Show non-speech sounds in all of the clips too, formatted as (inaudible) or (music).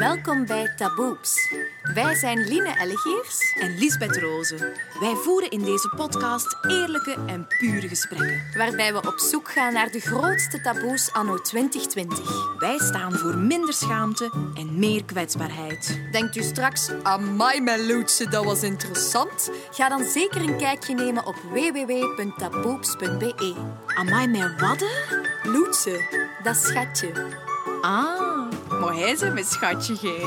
Welkom bij Taboeps. Wij zijn Line Ellegeers en Lisbeth Rozen. Wij voeren in deze podcast eerlijke en pure gesprekken. waarbij we op zoek gaan naar de grootste taboes anno 2020. Wij staan voor minder schaamte en meer kwetsbaarheid. Denkt u straks, amai mijn loetje, dat was interessant? Ga dan zeker een kijkje nemen op www.taboeps.be. Amai, mijn wadden? Loetje, dat schatje. Ah, maar hij mijn schatje, gij.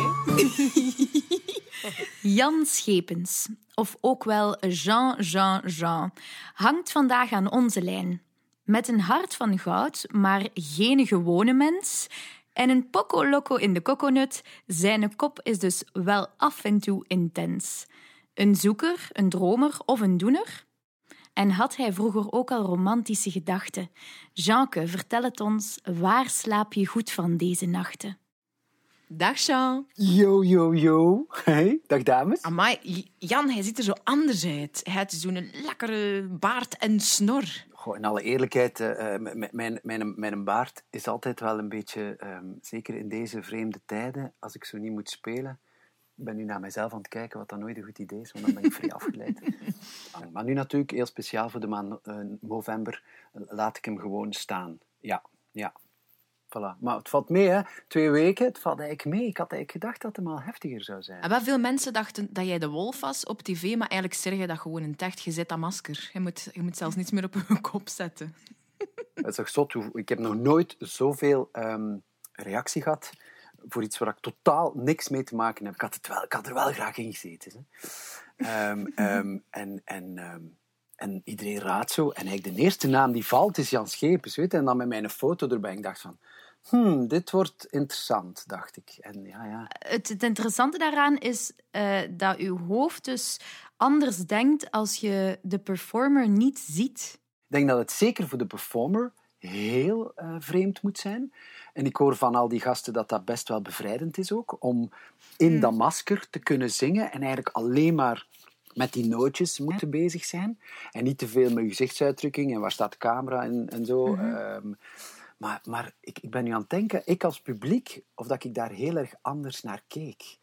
(laughs) Jan Schepens, of ook wel Jean Jean Jean, hangt vandaag aan onze lijn. Met een hart van goud, maar geen gewone mens. En een poco in de coconut, zijn kop is dus wel af en toe intens. Een zoeker, een dromer of een doener? En had hij vroeger ook al romantische gedachten? Jeanke, vertel het ons, waar slaap je goed van deze nachten? Dag, Jean. Yo, yo, yo. Hey, dag dames. Amai, Jan, hij ziet er zo anders uit. Hij heeft zo'n lekkere baard en snor. Goh, in alle eerlijkheid, eh, eh, mijn, mijn, mijn baard is altijd wel een beetje, ehm, zeker in deze vreemde tijden, als ik zo niet moet spelen. Ik ben nu naar mezelf aan het kijken, wat dan nooit een goed idee is, want dan ben ik vrij (laughs) afgeleid. Maar nu natuurlijk, heel speciaal voor de maand eh, november, laat ik hem gewoon staan. Ja, ja. Voilà. Maar het valt mee, hè. Twee weken, het valt eigenlijk mee. Ik had eigenlijk gedacht dat het al heftiger zou zijn. En wel veel mensen dachten dat jij de wolf was op tv, maar eigenlijk zeg je dat gewoon in echt. Je zet dat masker. Je moet, je moet zelfs niets meer op je (laughs) kop zetten. Dat is toch zot. Ik heb nog nooit zoveel ehm, reactie gehad voor iets waar ik totaal niks mee te maken heb. Ik had, het wel, ik had er wel graag in gezeten. Hè. Ehm, (laughs) ehm, en, en, en iedereen raadt zo. En eigenlijk de eerste naam die valt is Jan Schepens. Weet je? En dan met mijn foto erbij. Ik dacht van... Hmm, dit wordt interessant, dacht ik. En ja, ja. Het, het interessante daaraan is eh, dat uw hoofd dus anders denkt als je de performer niet ziet. Ik denk dat het zeker voor de performer heel eh, vreemd moet zijn. En ik hoor van al die gasten dat dat best wel bevrijdend is ook, om in dat masker te kunnen zingen en eigenlijk alleen maar met die nootjes moeten bezig zijn. En niet te veel met gezichtsuitdrukking en waar staat de camera en, en zo. Ehm, maar maar ik, ik ben nu aan het denken, ik als publiek, of dat ik daar heel erg anders naar keek.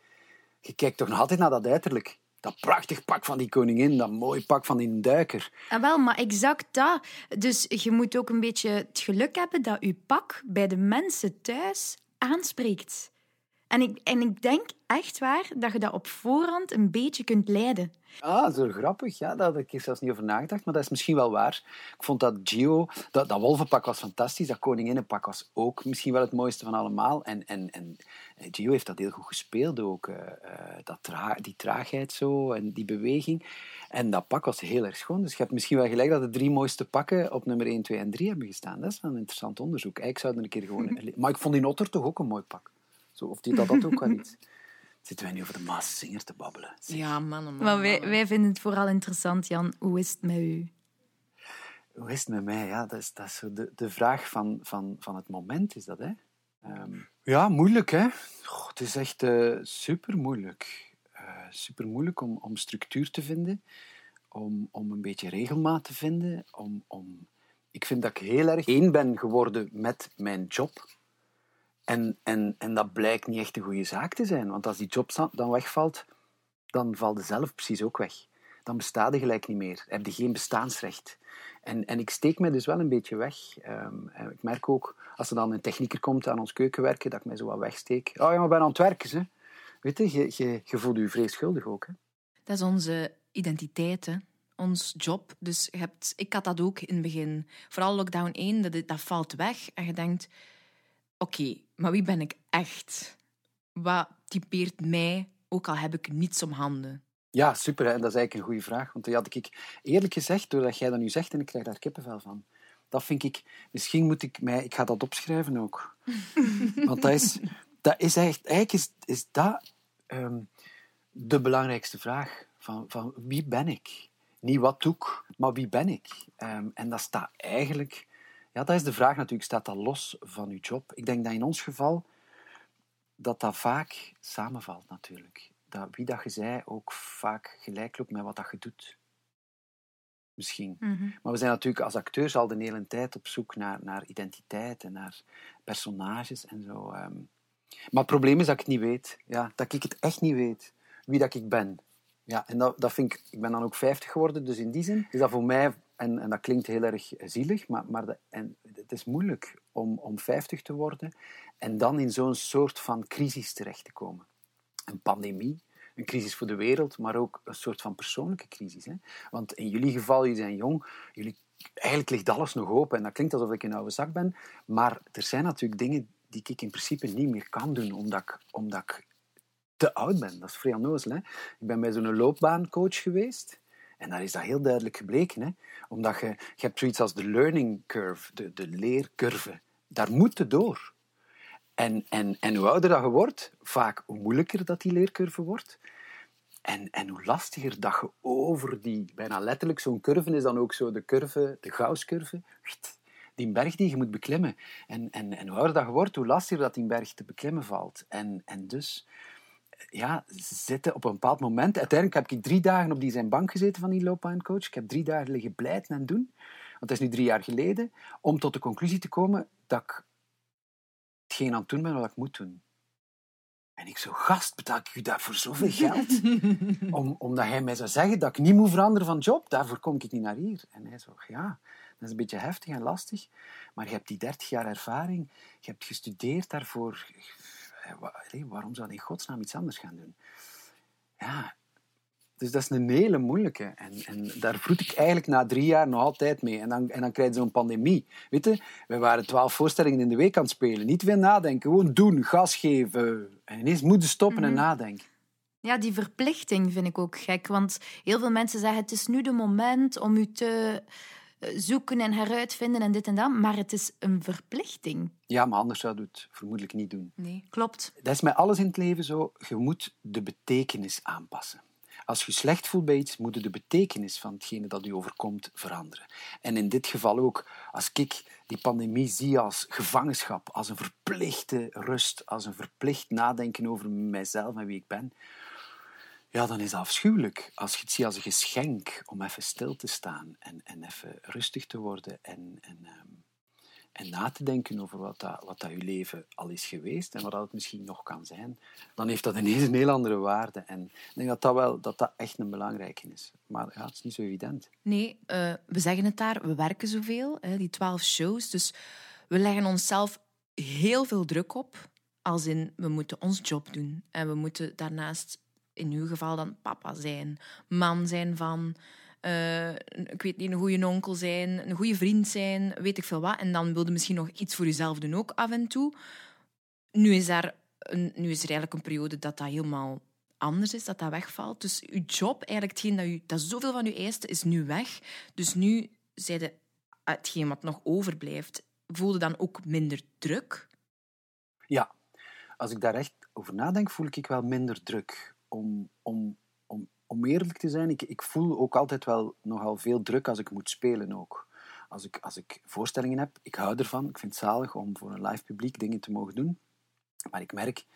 Je kijkt toch nog altijd naar dat uiterlijk. Dat prachtig pak van die koningin, dat mooi pak van die duiker. Ah, wel, maar exact dat. Dus je moet ook een beetje het geluk hebben dat uw pak bij de mensen thuis aanspreekt. En ik, en ik denk echt waar dat je dat op voorhand een beetje kunt leiden. Ah, zo grappig. Ja, daar had ik zelfs niet over nagedacht, maar dat is misschien wel waar. Ik vond dat Gio, dat, dat wolvenpak was fantastisch, dat koninginnenpak was ook misschien wel het mooiste van allemaal. En, en, en eh, Gio heeft dat heel goed gespeeld ook, eh, eh, dat tra die traagheid zo en die beweging. En dat pak was heel erg schoon. Dus je hebt misschien wel gelijk dat de drie mooiste pakken op nummer 1, 2 en 3 hebben gestaan. Dat is wel een interessant onderzoek. Eigenlijk zou er een keer gewoon... (laughs) Maar ik vond die otter toch ook een mooi pak. Zo, of die dat dat ook wel (laughs) iets... Zitten wij nu over de Maaszinger te babbelen? Ja, man, man. Maar wij, wij vinden het vooral interessant, Jan. Hoe is het met u? Hoe is het met mij? Ja, dat is, dat is zo de, de vraag van, van, van het moment, is dat, hè? Ehm, ja, moeilijk, hè? Goh, het is echt eh, super moeilijk. super moeilijk om, om structuur te vinden, om, om een beetje regelmaat te vinden. Om, om... Ik vind dat ik heel erg één ben geworden met mijn job. En, en, en dat blijkt niet echt een goede zaak te zijn, want als die job dan wegvalt, dan valt je zelf precies ook weg. Dan bestaat je gelijk niet meer. Heb je geen bestaansrecht. En, en ik steek mij dus wel een beetje weg. Ehm, ik merk ook, als er dan een technieker komt aan ons keukenwerken, dat ik mij zo wat wegsteek. Oh ja, maar ik ben aan het werken, hè. Weet je, je, je, voelt je vrees schuldig ook, hè. Dat is onze identiteit, hè. ons job. Dus hebt, ik had dat ook in het begin. Vooral lockdown 1, dat, dat valt weg. En je denkt, oké, maar wie ben ik echt? Wat typeert mij, ook al heb ik niets om handen? Ja, super. En dat is eigenlijk een goede vraag. Want die had ik eerlijk gezegd, doordat jij dat nu zegt, en ik krijg daar kippenvel van. Dat vind ik... Misschien moet ik mij... Ik ga dat opschrijven ook. (laughs) Want dat is... Dat is echt... Eigenlijk is, is dat ehm, de belangrijkste vraag. Van, van wie ben ik? Niet wat doe ik, maar wie ben ik? Ehm, en dat staat eigenlijk... Ja, dat is de vraag natuurlijk. Staat dat los van uw job? Ik denk dat in ons geval dat dat vaak samenvalt natuurlijk. Dat wie dat je zei ook vaak gelijk loopt met wat dat je doet. Misschien. Maar we zijn natuurlijk als acteurs al de hele tijd op zoek naar, naar identiteit en naar personages en zo. ehm. Maar het probleem is dat ik het niet weet. Ja, dat ik het echt niet weet. Wie dat ik ben. Ja, en dat, dat vind ik... Ik ben dan ook 50 geworden, dus in die zin is dat voor mij... En, en dat klinkt heel erg zielig, maar, maar de, en, het is moeilijk om, om 50 te worden en dan in zo'n soort van crisis terecht te komen. Een pandemie, een crisis voor de wereld, maar ook een soort van persoonlijke crisis. Hè? Want in jullie geval, jullie zijn jong, jullie, eigenlijk ligt alles nog open en dat klinkt alsof ik een oude zak ben, maar er zijn natuurlijk dingen die ik in principe niet meer kan doen, omdat ik, omdat ik te oud ben. Dat is vrij onnozel. Ik ben bij zo'n loopbaancoach geweest. En daar is dat heel duidelijk gebleken. Hè? Omdat je, je hebt zoiets als de learning curve, de, de leercurve. Daar moet je door. En, en, en hoe ouder dat je wordt, vaak hoe moeilijker dat die leercurve wordt. En, en hoe lastiger dat je over die, bijna letterlijk, zo'n curve is dan ook zo de curve, de Gauss-curve, die berg die je moet beklimmen. En, en, en hoe ouder dat je wordt, hoe lastiger dat die berg te beklimmen valt. En, en dus ja, zitten op een bepaald moment. Uiteindelijk heb ik drie dagen op die zijn bank gezeten van die loopbaancoach. Ik heb drie dagen liggen blijten en doen. Want dat is nu drie jaar geleden. Om tot de conclusie te komen dat ik hetgeen aan het doen ben wat ik moet doen. En ik zo, gast, betaal ik u daarvoor zoveel geld? (laughs) Om, omdat hij mij zou zeggen dat ik niet moet veranderen van job. Daarvoor kom ik niet naar hier. En hij zo, ja, dat is een beetje heftig en lastig. Maar je hebt die 30 jaar ervaring. Je hebt gestudeerd daarvoor waarom zou hij in godsnaam iets anders gaan doen? Ja, dus dat is een hele moeilijke. En, en daar vroet ik eigenlijk na drie jaar nog altijd mee. En dan, en dan krijg je zo'n pandemie. Weet je, we waren twaalf voorstellingen in de week aan het spelen. Niet veel nadenken, gewoon doen, gas geven. En ineens moeten stoppen en mhm. nadenken. Ja, die verplichting vind ik ook gek. Want heel veel mensen zeggen: het is nu de moment om u te eh, zoeken en heruitvinden en dit en dat. Maar het is een verplichting. Ja, maar anders zou je het vermoedelijk niet doen. Nee, klopt. Dat is met alles in het leven zo. Je moet de betekenis aanpassen. Als je slecht voelt bij iets, moet je de betekenis van hetgene dat je overkomt veranderen. En in dit geval ook, als ik die pandemie zie als gevangenschap, als een verplichte rust, als een verplicht nadenken over mijzelf en wie ik ben, ja, dan is dat afschuwelijk. Als je het ziet als een geschenk om even stil te staan en, en even rustig te worden en, en, ehm, en na te denken over wat dat, wat dat je leven al is geweest en wat dat het misschien nog kan zijn, dan heeft dat ineens een heel andere waarde. En ik denk dat dat, wel, dat, dat echt een belangrijke is. Maar het is niet zo evident. Nee, uh, we zeggen het daar, we werken zoveel, hè, die twaalf shows. Dus we leggen onszelf heel veel druk op. Als in, we moeten ons job doen. En we moeten daarnaast in uw geval dan papa zijn, man zijn van, uh, ik weet niet, een goede onkel zijn, een goede vriend zijn, weet ik veel wat. En dan wilde misschien nog iets voor jezelf doen ook af en toe. Nu is, daar nu is er eigenlijk een periode dat dat helemaal anders is, dat dat wegvalt. Dus uw job, eigenlijk hetgeen dat, u, dat zoveel van u eist, is nu weg. Dus nu zijde hetgeen wat nog overblijft, voelde dan ook minder druk? Ja, als ik daar echt over nadenk, voel ik wel minder druk om, om, om, om eerlijk te zijn, ik, ik voel ook altijd wel nogal veel druk als ik moet spelen ook. Als ik, als ik voorstellingen heb, ik hou ervan. Ik vind het zalig om voor een live publiek dingen te mogen doen. Maar ik merk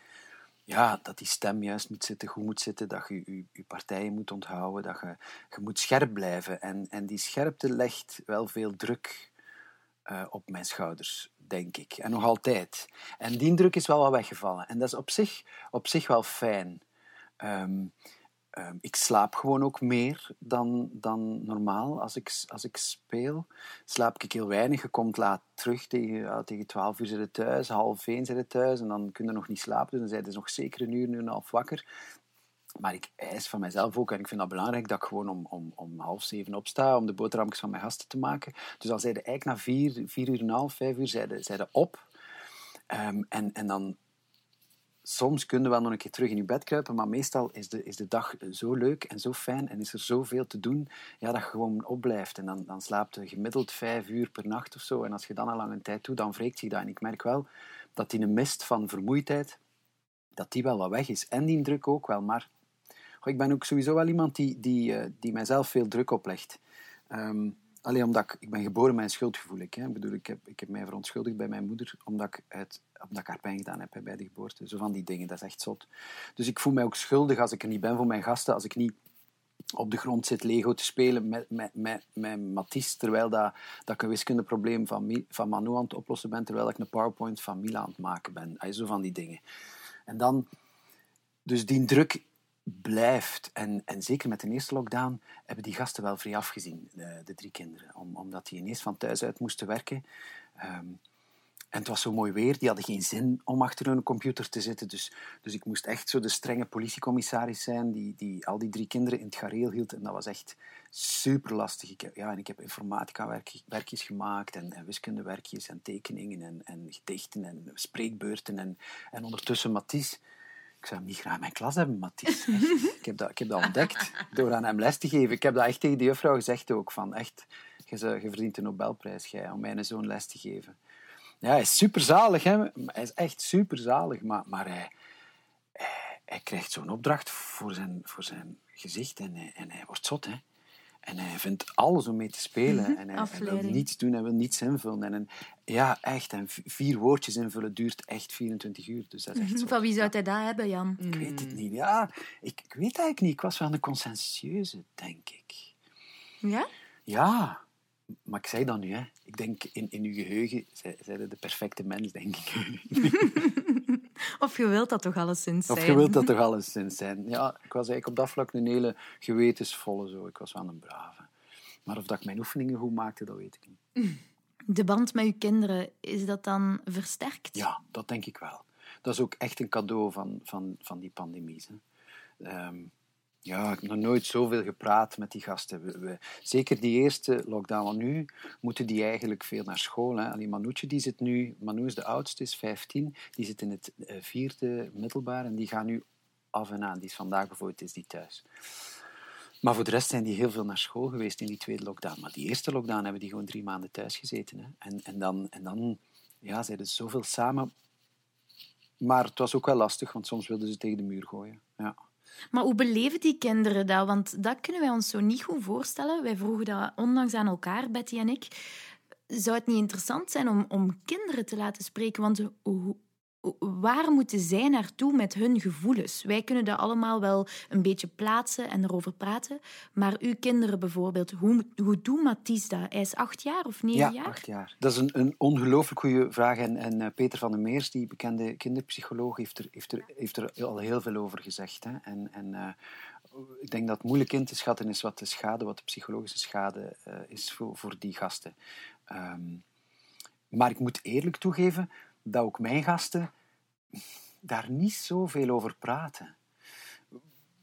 ja, dat die stem juist moet zitten, goed moet zitten, dat je je, je partijen moet onthouden, dat je, je moet scherp blijven. En, en die scherpte legt wel veel druk uh, op mijn schouders, denk ik. En nog altijd. En die druk is wel wat weggevallen. En dat is op zich, op zich wel fijn. Um, um, ik slaap gewoon ook meer dan, dan normaal als ik, als ik speel. Slaap ik heel weinig. Je komt laat terug, tegen, ja, tegen 12 uur zit thuis, half 1 zit thuis en dan kun je nog niet slapen. Dus dan zijn ze nog zeker een uur, nu een half wakker. Maar ik eis van mezelf ook, en ik vind dat belangrijk, dat ik gewoon om, om, om half zeven opsta om de boterhammetjes van mijn gasten te maken. Dus dan zeiden eigenlijk na vier, vier uur en een half, vijf uur, zeiden, op. Um, en, en dan soms kun je wel nog een keer terug in je bed kruipen, maar meestal is de, is de dag zo leuk en zo fijn en is er zoveel te doen ja, dat je gewoon opblijft. En dan, dan slaapt je gemiddeld vijf uur per nacht of zo. En als je dan al lang een tijd doet, dan wreekt zich dat. En ik merk wel dat die mist van vermoeidheid, dat die wel wat weg is. En die druk ook wel. Maar ik ben ook sowieso wel iemand die, die, uh, die mijzelf veel druk oplegt. Um, Alleen omdat ik, ben geboren met een schuldgevoel. Ik, hè. Ik, bedoel, ik, heb, ik heb mij verontschuldigd bij mijn moeder omdat ik, het, omdat ik haar pijn gedaan heb bij de geboorte. Zo van die dingen, dat is echt zot. Dus ik voel mij ook schuldig als ik er niet ben voor mijn gasten, als ik niet op de grond zit Lego te spelen met, met, met, met Mathies, terwijl dat, dat ik een wiskundeprobleem van, van Manu aan het oplossen ben, terwijl ik een PowerPoint van Mila aan het maken ben. Zo van die dingen. En dan, dus die druk blijft. En, en zeker met de eerste lockdown hebben die gasten wel vrij afgezien, de, de drie kinderen. Om, omdat die ineens van thuis uit moesten werken. Ehm, en het was zo mooi weer, die hadden geen zin om achter hun computer te zitten. Dus, dus ik moest echt zo de strenge politiecommissaris zijn die, die al die drie kinderen in het gareel hield. En dat was echt super lastig. Ik heb, ja, en ik heb informatica-werkjes gemaakt en, en wiskundewerkjes en tekeningen en, en gedichten en spreekbeurten. En, en ondertussen Mathies. Ik zou hem niet graag in mijn klas hebben, Mathies. Echt. (laughs) Ik heb, dat, ik heb dat ontdekt door aan hem les te geven. Ik heb dat echt tegen de juffrouw gezegd ook. Van echt, je, verdient de Nobelprijs, jij, om mijn zoon les te geven. Ja, hij is superzalig, hè. Hij is echt superzalig, maar, maar hij, hij, hij krijgt zo'n opdracht voor zijn, voor zijn gezicht en hij, en hij wordt zot, hè. En hij vindt alles om mee te spelen. En hij, hij wil niets doen, hij wil niets invullen. En, een- ja, echt. En vier woordjes invullen duurt echt 24 uur. Dus dat is echt zot. Van wie zou hij dat hebben, Jan? Ik weet het niet. Ja, ik, ik weet eigenlijk niet. Ik was wel een conscientieuze, denk ik. Ja? Ja, maar ik zei dat nu, hè. Ik denk, in, in uw geheugen zij, zij de perfecte mens, denk ik. (laughs) Of je wilt dat toch alleszins zijn? Of je wilt dat toch alleszins zijn. Ja, ik was eigenlijk op dat vlak een hele gewetensvolle zo. Ik was wel een brave. Maar of dat ik mijn oefeningen goed maakte, dat weet ik niet. De band met je kinderen, is dat dan versterkt? Ja, dat denk ik wel. Dat is ook echt een cadeau van, van, van die pandemie. Hè. Ehm, ja, ik heb nog nooit zoveel gepraat met die gasten. We, zeker die eerste lockdown, want nu moeten die eigenlijk veel naar school. Hè. Allee, Manoetje die zit nu, Manu is de oudste, is 15, die zit in het eh, vierde middelbaar en die gaat nu af en aan. Die is vandaag bijvoorbeeld is die thuis. Maar voor de rest zijn die heel veel naar school geweest in die tweede lockdown. Maar die eerste lockdown hebben die gewoon drie maanden thuis gezeten. Hè. En, en dan, en dan ja, zeiden ze zoveel samen. Maar het was ook wel lastig, want soms wilden ze tegen de muur gooien. Ja. Maar hoe beleven die kinderen dat? Want dat kunnen wij ons zo niet goed voorstellen. Wij vroegen dat onlangs aan elkaar, Betty en ik. Zou het niet interessant zijn om, om kinderen te laten spreken? Want hoe- waar moeten zij naartoe met hun gevoelens? Wij kunnen dat allemaal wel een beetje plaatsen en erover praten. Maar uw kinderen bijvoorbeeld, hoe, hoe doet Mathies dat? Hij is acht jaar of negen Ja, jaar? acht jaar. Dat is een, een ongelooflijk goede vraag. En, en eh, Peter van der Meers, die bekende kinderpsycholoog, heeft er, heeft er, heeft er al heel veel over gezegd. Hè. En, en eh, ik denk dat het moeilijk in te schatten is wat de schade, wat de psychologische schade eh, is voor, voor die gasten. Ehm, maar ik moet eerlijk toegeven dat ook mijn gasten daar niet zoveel over praten.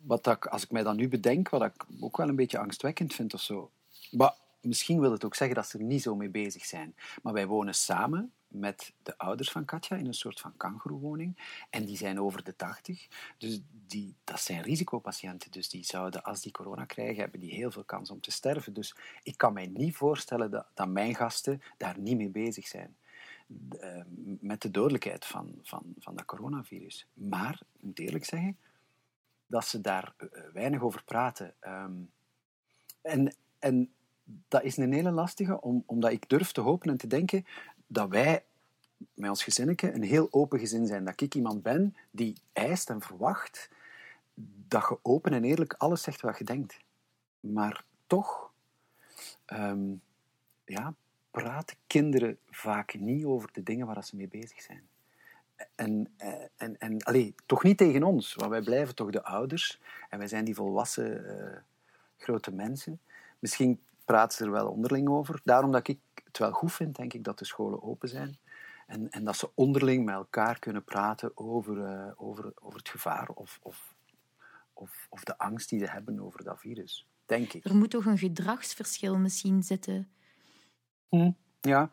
Wat dat, als ik mij dat nu bedenk, wat ik ook wel een beetje angstwekkend vind of zo. Maar misschien wil het ook zeggen dat ze er niet zo mee bezig zijn. Maar wij wonen samen met de ouders van Katja in een soort van kangoeroewoning. En die zijn over de 80. Dus die, dat zijn risicopatiënten. Dus die zouden, als die corona krijgen, hebben die heel veel kans om te sterven. Dus ik kan mij niet voorstellen dat, dat mijn gasten daar niet mee bezig zijn. Eh, met de dodelijkheid van, van, van dat coronavirus. Maar, ik moet eerlijk zeggen, dat ze daar eh, weinig over praten. Ehm, en, en dat is een hele lastige, om, omdat ik durf te hopen en te denken dat wij met ons gezinnetje een heel open gezin zijn. Dat ik iemand ben die eist en verwacht dat je open en eerlijk alles zegt wat je denkt. Maar toch ehm, ja, praten kinderen vaak niet over de dingen waar ze mee bezig zijn. En, eh, en, en allee, toch niet tegen ons, want wij blijven toch de ouders en wij zijn die volwassen eh, grote mensen. Misschien praten ze er wel onderling over. Daarom dat ik het wel goed vind, denk ik, dat de scholen open zijn. En, en dat ze onderling met elkaar kunnen praten over, eh, over, over het gevaar of, of, of, of de angst die ze hebben over dat virus. Denk ik. Er moet toch een gedragsverschil misschien zitten. Hm, ja,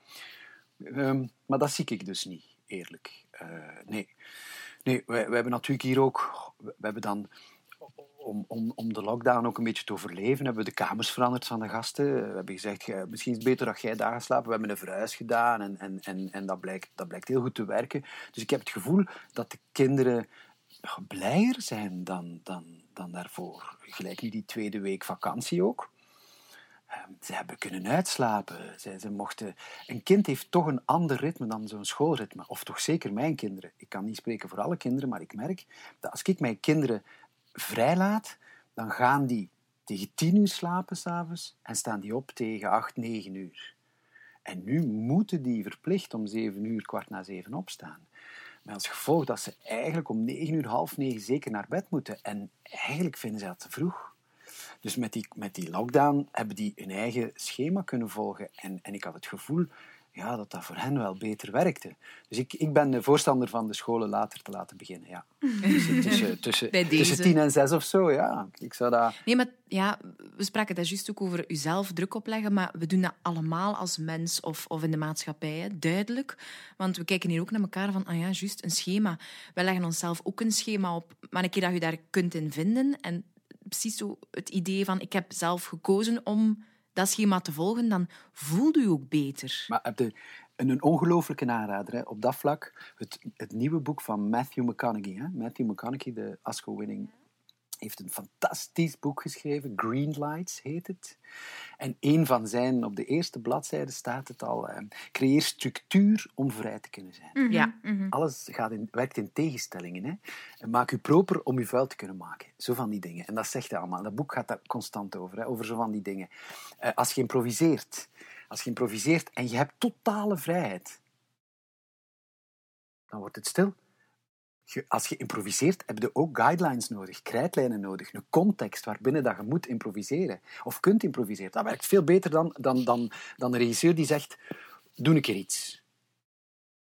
Ehm, maar dat zie ik dus niet, eerlijk. Eh, nee, nee wij hebben natuurlijk hier ook... We hebben dan, om, om, om de lockdown ook een beetje te overleven, hebben we de kamers veranderd van de gasten. We hebben gezegd, "Gij- misschien is het beter dat jij daar gaat slapen. We hebben een verhuis gedaan en, en, en, en dat, blijkt, dat blijkt heel goed te werken. Dus ik heb het gevoel dat de kinderen blijer zijn dan, dan, dan daarvoor. Gelijk nu die tweede week vakantie ook. Ehm, Ze hebben kunnen uitslapen. Ze, ze mochten... Een kind heeft toch een ander ritme dan zo'n schoolritme. Of toch zeker mijn kinderen. Ik kan niet spreken voor alle kinderen, maar ik merk dat als ik mijn kinderen vrijlaat, dan gaan die tegen tien uur slapen s'avonds en staan die op tegen acht, negen uur. En nu moeten die verplicht om zeven uur, kwart na zeven opstaan. Met als gevolg dat ze eigenlijk om negen uur, half negen zeker naar bed moeten. En eigenlijk vinden ze dat te vroeg. Dus met die, met die lockdown hebben die hun eigen schema kunnen volgen. En, en ik had het gevoel ja, dat dat voor hen wel beter werkte. Dus ik, ik ben de voorstander van de scholen later te laten beginnen. Ja. Tussen, (laughs) tussen, tussen, tussen tien en zes of zo, ja. Ik zou dat... Nee, maar ja, we spraken daar juist ook over uzelf druk opleggen, maar we doen dat allemaal als mens of, of in de maatschappij, hè, duidelijk. Want we kijken hier ook naar elkaar van, ah ja, juist, een schema. Wij leggen onszelf ook een schema op, maar een keer dat je daar kunt in vinden en precies zo het idee van, ik heb zelf gekozen om dat schema te volgen, dan voelt u ook beter. Maar heb je een, ongelooflijke aanrader hè, op dat vlak. Het, het nieuwe boek van Matthew McConaughey. Hè. Matthew McConaughey, de Oscar-winning, heeft een fantastisch boek geschreven. Green Lights heet het. En een van zijn, op de eerste bladzijde staat het al, eh, creëer structuur om vrij te kunnen zijn. Ja. Alles gaat in, werkt in tegenstellingen. Hè. En maak u proper om uw vuil te kunnen maken. Zo van die dingen. En dat zegt hij allemaal. Dat boek gaat daar constant over. Hè, over zo van die dingen. Eh, als je improviseert, als je improviseert en je hebt totale vrijheid, dan wordt het stil. Als je improviseert, heb je ook guidelines nodig, krijtlijnen nodig, een context waarbinnen dat je moet improviseren. Of kunt improviseren. Dat werkt veel beter dan, dan, dan, dan een regisseur die zegt, doe een keer iets.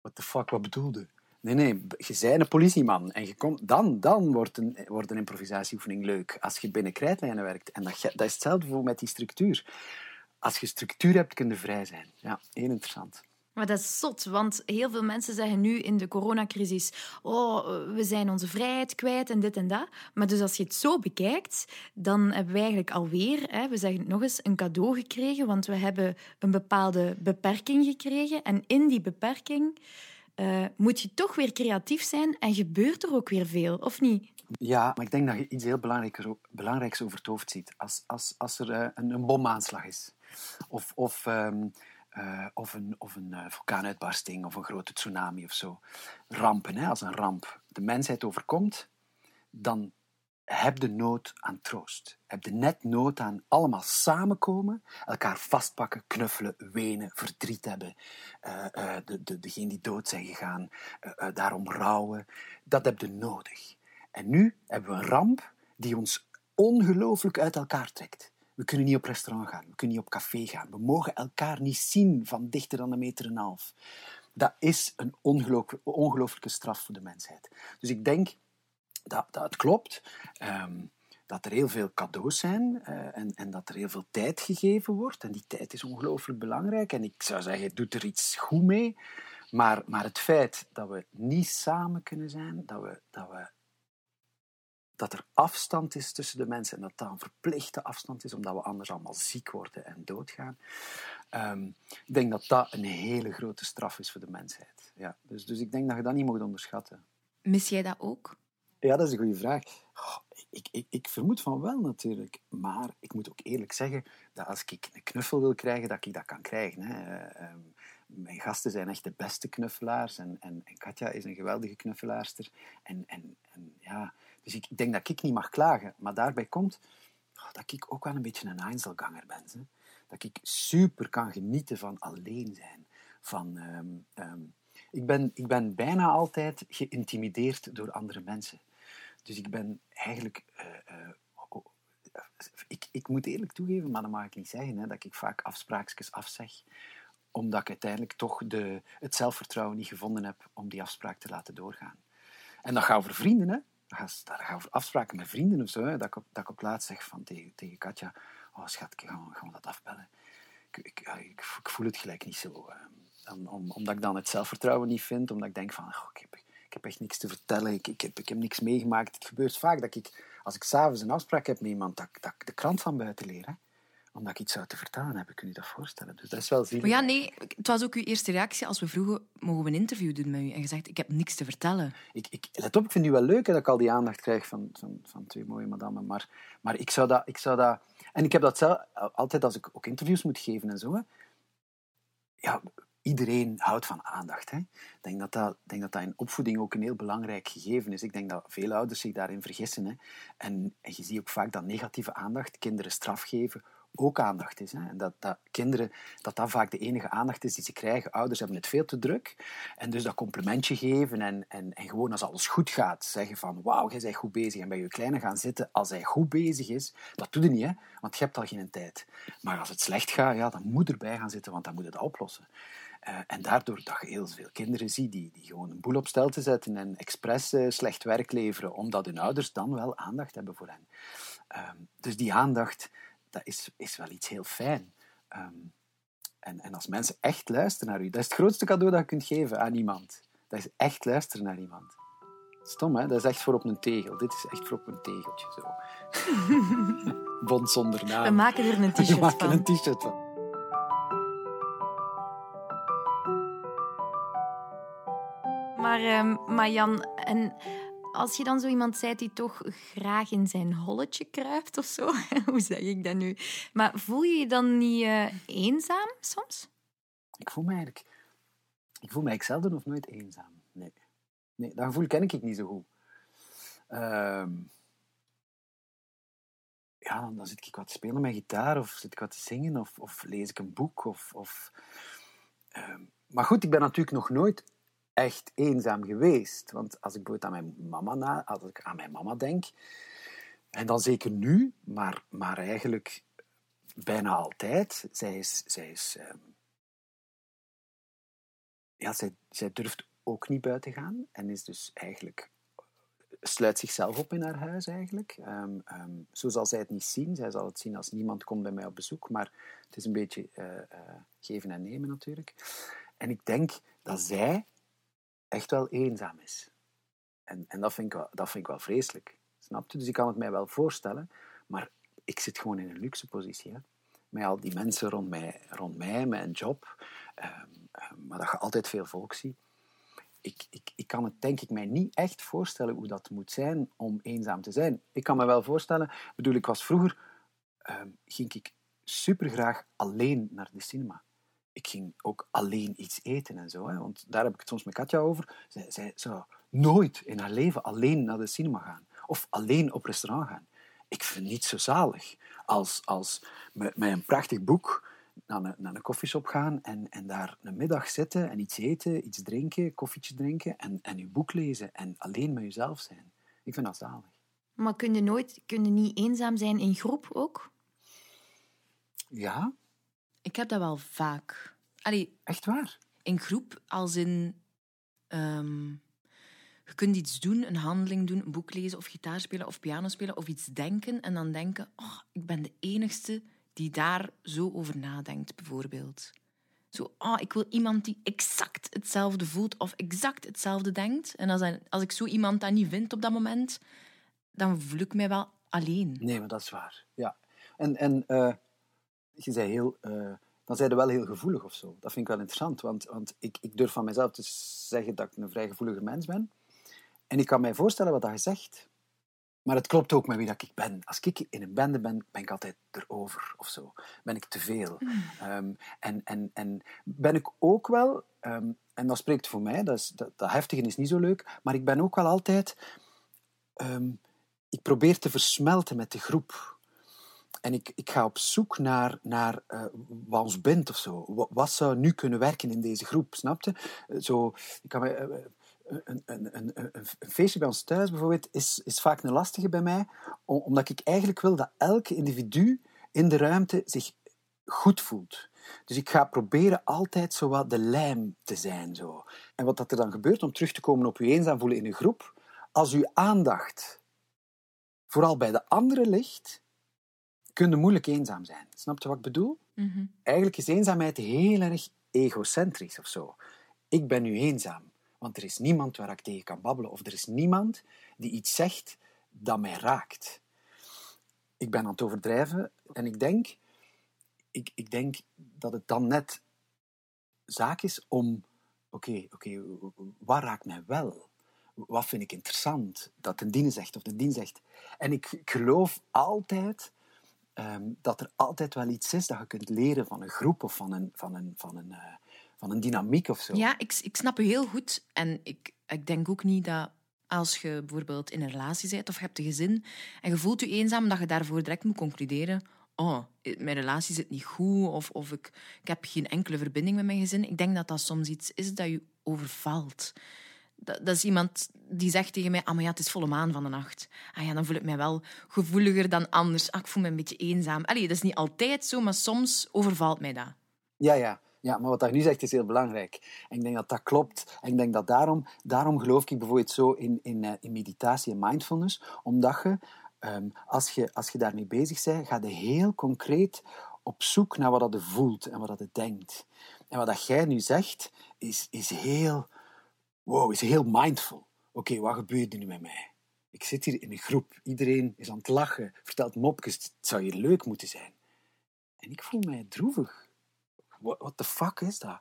What the fuck, wat bedoelde? Nee, nee, je bent een politieman en je komt, dan, dan wordt, een, wordt een improvisatieoefening leuk. Als je binnen krijtlijnen werkt. En dat, dat is hetzelfde voor met die structuur. Als je structuur hebt, kun je vrij zijn. Ja, heel interessant. Maar dat is zot, want heel veel mensen zeggen nu in de coronacrisis: Oh, we zijn onze vrijheid kwijt en dit en dat. Maar dus als je het zo bekijkt, dan hebben wij eigenlijk alweer, hè, we zeggen het nog eens, een cadeau gekregen. Want we hebben een bepaalde beperking gekregen. En in die beperking eh, moet je toch weer creatief zijn en gebeurt er ook weer veel, of niet? Ja, maar ik denk dat je iets heel belangrijks, belangrijks over het hoofd ziet. Als, als, als er eh, een, een bomaanslag is, of, of, ehm, eh, of een, of een eh, vulkaanuitbarsting, of een grote tsunami of zo. Rampen, hè, als een ramp de mensheid overkomt, dan heb de nood aan troost. Heb de net nood aan allemaal samenkomen, elkaar vastpakken, knuffelen, wenen, verdriet hebben. eh, de, de, die dood zijn gegaan, daarom rouwen. Dat heb je nodig. En nu hebben we een ramp die ons ongelooflijk uit elkaar trekt. We kunnen niet op restaurant gaan, we kunnen niet op café gaan. We mogen elkaar niet zien van dichter dan een meter en een half. Dat is een ongeloof- ongelooflijke straf voor de mensheid. Dus ik denk dat, dat het klopt. ehm, dat er heel veel cadeaus zijn eh, en, en dat er heel veel tijd gegeven wordt. En die tijd is ongelooflijk belangrijk. En ik zou zeggen, doet er iets goed mee. Maar, maar het feit dat we niet samen kunnen zijn, dat, we, dat, we, dat er afstand is tussen de mensen en dat dat een verplichte afstand is, omdat we anders allemaal ziek worden en doodgaan. Ehm, ik denk dat dat een hele grote straf is voor de mensheid. Ja, dus, dus ik denk dat je dat niet moet onderschatten. Mis jij dat ook? Ja, dat is een goede vraag. Ik, ik, ik vermoed van wel natuurlijk. Maar ik moet ook eerlijk zeggen dat als ik een knuffel wil krijgen, dat ik dat kan krijgen. Hè. Eh, ehm, mijn gasten zijn echt de beste knuffelaars. En, en, en Katja is een geweldige knuffelaarster. En, en, en, ja, dus ik denk dat ik niet mag klagen. Maar daarbij komt oh, dat ik ook wel een beetje een Einzelganger ben. Hè. Dat ik super kan genieten van alleen zijn. Van, ehm, ehm, ik, ben, ik ben bijna altijd geïntimideerd door andere mensen. Dus ik ben eigenlijk... eh, eh, ik, ik moet eerlijk toegeven, maar dat mag ik niet zeggen, hè, dat ik vaak afspraakjes afzeg omdat ik uiteindelijk toch de, het zelfvertrouwen niet gevonden heb om die afspraak te laten doorgaan. En dat gaat over vrienden, hè. Dat gaat over afspraken met vrienden of zo. Hè. Dat, ik, op- dat ik op laatst zeg van, tegen, tegen Katja, oh schat, gaan we, dat afbellen? Ik, ik, ik, voel het gelijk niet zo. eh. Omdat ik dan het zelfvertrouwen niet vind, omdat ik denk van, ik, heb, ik heb echt niks te vertellen, ik, ik, heb, ik heb niks meegemaakt. Het gebeurt vaak dat ik, als ik s'avonds een afspraak heb met iemand, dat, dat ik de krant van buiten leer. Omdat ik iets zou te vertellen heb, kun je dat voorstellen. Dus dat is wel zielig. Maar ja, nee, het was ook uw eerste reactie als we vroegen, mogen we een interview doen met u? En je zegt, ik heb niks te vertellen. Ik, ik, let op, ik vind u wel leuk hè, dat ik al die aandacht krijg van, van, van twee mooie madammen. Maar, maar ik, zou dat, ik zou dat... En ik heb dat zelf altijd als ik ook interviews moet geven en zo. Hè, ja, iedereen houdt van aandacht. Hè. Ik denk dat dat, denk dat dat in opvoeding ook een heel belangrijk gegeven is. Ik denk dat veel ouders zich daarin vergissen. Hè. En, en je ziet ook vaak dat negatieve aandacht, kinderen straf geven, ook aandacht is. Hè. Dat, dat kinderen, dat dat vaak de enige aandacht is die ze krijgen. Ouders hebben het veel te druk. En dus dat complimentje geven en, en, gewoon als alles goed gaat, zeggen van wauw, jij bent goed bezig. En bij je kleine gaan zitten als hij goed bezig is. Dat doe je niet, hè, want je hebt al geen tijd. Maar als het slecht gaat, ja, dan moet erbij gaan zitten, want dan moet het oplossen. Uh, en daardoor dat je heel veel kinderen ziet die, die gewoon een boel op stel te zetten en expres uh, slecht werk leveren, omdat hun ouders dan wel aandacht hebben voor hen. Uh, dus die aandacht, dat is, is wel iets heel fijn. Um, en, en als mensen echt luisteren naar u, dat is het grootste cadeau dat je kunt geven aan iemand. Dat is echt luisteren naar iemand. Stom, hè? Dat is echt voor op een tegel. Dit is echt voor op een tegeltje, zo. (laughs) Bond zonder naam. We maken er een t-shirt van. (laughs) We maken een t-shirt van. Maar, um, maar Jan, en als je dan zo iemand zijt die toch graag in zijn holletje kruipt of zo, (laughs) hoe zeg ik dat nu? Maar voel je je dan niet uh, eenzaam soms? Ik voel me eigenlijk... Ik voel mij zelden of nooit eenzaam. Nee. Nee, dat gevoel ken ik niet zo goed. Um, ja, dan zit ik wat te spelen met gitaar, of zit ik wat te zingen, of, of lees ik een boek. Of, of, um, maar goed, ik ben natuurlijk nog nooit echt eenzaam geweest. Want als ik bijvoorbeeld aan mijn mama, na, als ik aan mijn mama denk, en dan zeker nu, maar, maar eigenlijk bijna altijd, zij is... Zij is um, ja, zij, zij durft ook niet buiten gaan en is dus eigenlijk sluit zichzelf op in haar huis eigenlijk. Um, um, zo zal zij het niet zien. Zij zal het zien als niemand komt bij mij op bezoek. Maar het is een beetje uh, uh, geven en nemen natuurlijk. En ik denk dat zij echt wel eenzaam is. En, en dat, vind ik wel, dat vind ik wel vreselijk. Snap je? Dus ik kan het mij wel voorstellen. Maar ik zit gewoon in een luxe positie. Hè? Met al die mensen rond mij, rond mij mijn job. Maar dat je altijd veel volk ziet ik, ik, ik kan het denk ik mij niet echt voorstellen hoe dat moet zijn om eenzaam te zijn. Ik kan me wel voorstellen, bedoel, ik was vroeger, uh, ging ik super graag alleen naar de cinema. Ik ging ook alleen iets eten en zo, hè, want daar heb ik het soms met Katja over. Zij, zij zou nooit in haar leven alleen naar de cinema gaan of alleen op restaurant gaan. Ik vind het niet zo zalig als, als met, met een prachtig boek naar een, naar een koffieshop gaan en, en daar een middag zitten en iets eten, iets drinken, koffietje drinken en, en je boek lezen en alleen met jezelf zijn. Ik vind dat zalig. Maar kun je nooit, kun je niet eenzaam zijn in groep ook? Ja. Ik heb dat wel vaak. Allee, Echt waar? In groep, als in... Um, je kunt iets doen, een handeling doen, een boek lezen of gitaar spelen of piano spelen of iets denken en dan denken, oh, ik ben de enigste die daar zo over nadenkt, bijvoorbeeld. Zo, ah, ik wil iemand die exact hetzelfde voelt of exact hetzelfde denkt. En als, als ik zo iemand dat niet vind op dat moment, dan voel ik mij wel alleen. Nee, maar dat is waar. Ja. En, en uh, je zei heel... Uh, dan zijn je wel heel gevoelig of zo. Dat vind ik wel interessant, want, want ik, ik durf van mezelf te zeggen dat ik een vrij gevoelige mens ben. En ik kan mij voorstellen wat je zegt. Maar het klopt ook met wie dat ik ben. Als ik in een bende ben, ben ik altijd erover of zo. Ben ik te veel. Mm. Um, en, en, en ben ik ook wel, um, en dat spreekt voor mij, dat, is, dat, dat heftige is niet zo leuk, maar ik ben ook wel altijd, um, ik probeer te versmelten met de groep. En ik, ik ga op zoek naar, naar uh, wat ons bindt of zo. Wat, zou nu kunnen werken in deze groep, snapte? Zo, ik kan me, uh, een, een, een, een, feestje bij ons thuis bijvoorbeeld is, is vaak een lastige bij mij, omdat ik eigenlijk wil dat elke individu in de ruimte zich goed voelt. Dus ik ga proberen altijd zo wat de lijm te zijn. Zo. En wat dat er dan gebeurt, om terug te komen op je eenzaam voelen in een groep, als uw aandacht vooral bij de anderen ligt, kun je moeilijk eenzaam zijn. Snap je wat ik bedoel? Mm -hmm. Eigenlijk is eenzaamheid heel erg egocentrisch of zo. Ik ben nu eenzaam. Want er is niemand waar ik tegen kan babbelen. Of er is niemand die iets zegt dat mij raakt. Ik ben aan het overdrijven en ik denk, ik, ik denk dat het dan net zaak is om... Oké, okay, oké, okay, wat raakt mij wel? Wat vind ik interessant dat een dien zegt of de dien zegt? En ik, ik geloof altijd um, dat er altijd wel iets is dat je kunt leren van een groep of van een, van een, van een, uh, van een dynamiek of zo. Ja, ik, ik snap je heel goed. En ik, ik denk ook niet dat als je bijvoorbeeld in een relatie bent of je hebt een gezin en je voelt je eenzaam, dat je daarvoor direct moet concluderen oh, mijn relatie zit niet goed of, of ik, ik heb geen enkele verbinding met mijn gezin. Ik denk dat dat soms iets is dat je overvalt. Dat, dat, is iemand die zegt tegen mij, ah, maar ja, het is volle maan van de nacht. Ah ja, dan voel ik mij wel gevoeliger dan anders. Ah, ik voel me een beetje eenzaam. Allee, dat is niet altijd zo, maar soms overvalt mij dat. Ja, ja. Ja, maar wat hij nu zegt is heel belangrijk. En ik denk dat dat klopt. En ik denk dat daarom, daarom geloof ik bijvoorbeeld zo in, in, eh, in meditatie en mindfulness, omdat je, um, als je, als je daarmee bezig bent, ga je heel concreet op zoek naar wat dat voelt en wat dat denkt. En wat dat jij nu zegt, is, is heel, wow, is heel mindful. Oké, wat gebeurt er nu met mij? Ik zit hier in een groep, iedereen is aan het lachen, vertelt mopjes, het zou hier leuk moeten zijn. En ik voel mij droevig what the fuck is dat?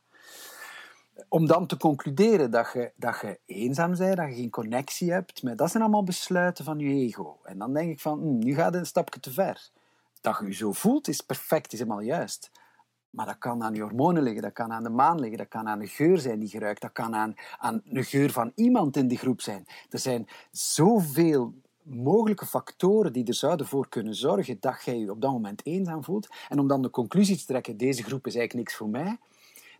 Om dan te concluderen dat je, dat je eenzaam bent, dat je geen connectie hebt, met, dat zijn allemaal besluiten van je ego. En dan denk ik van, hm, nu gaat het een stapje te ver. Dat je je zo voelt is perfect, is helemaal juist. Maar dat kan aan je hormonen liggen, dat kan aan de maan liggen, dat kan aan de geur zijn die je ruikt, dat kan aan, aan de geur van iemand in die groep zijn. Er zijn zoveel mogelijke factoren die er zouden voor kunnen zorgen dat jij je op dat moment eenzaam voelt. En om dan de conclusie te trekken, deze groep is eigenlijk niks voor mij,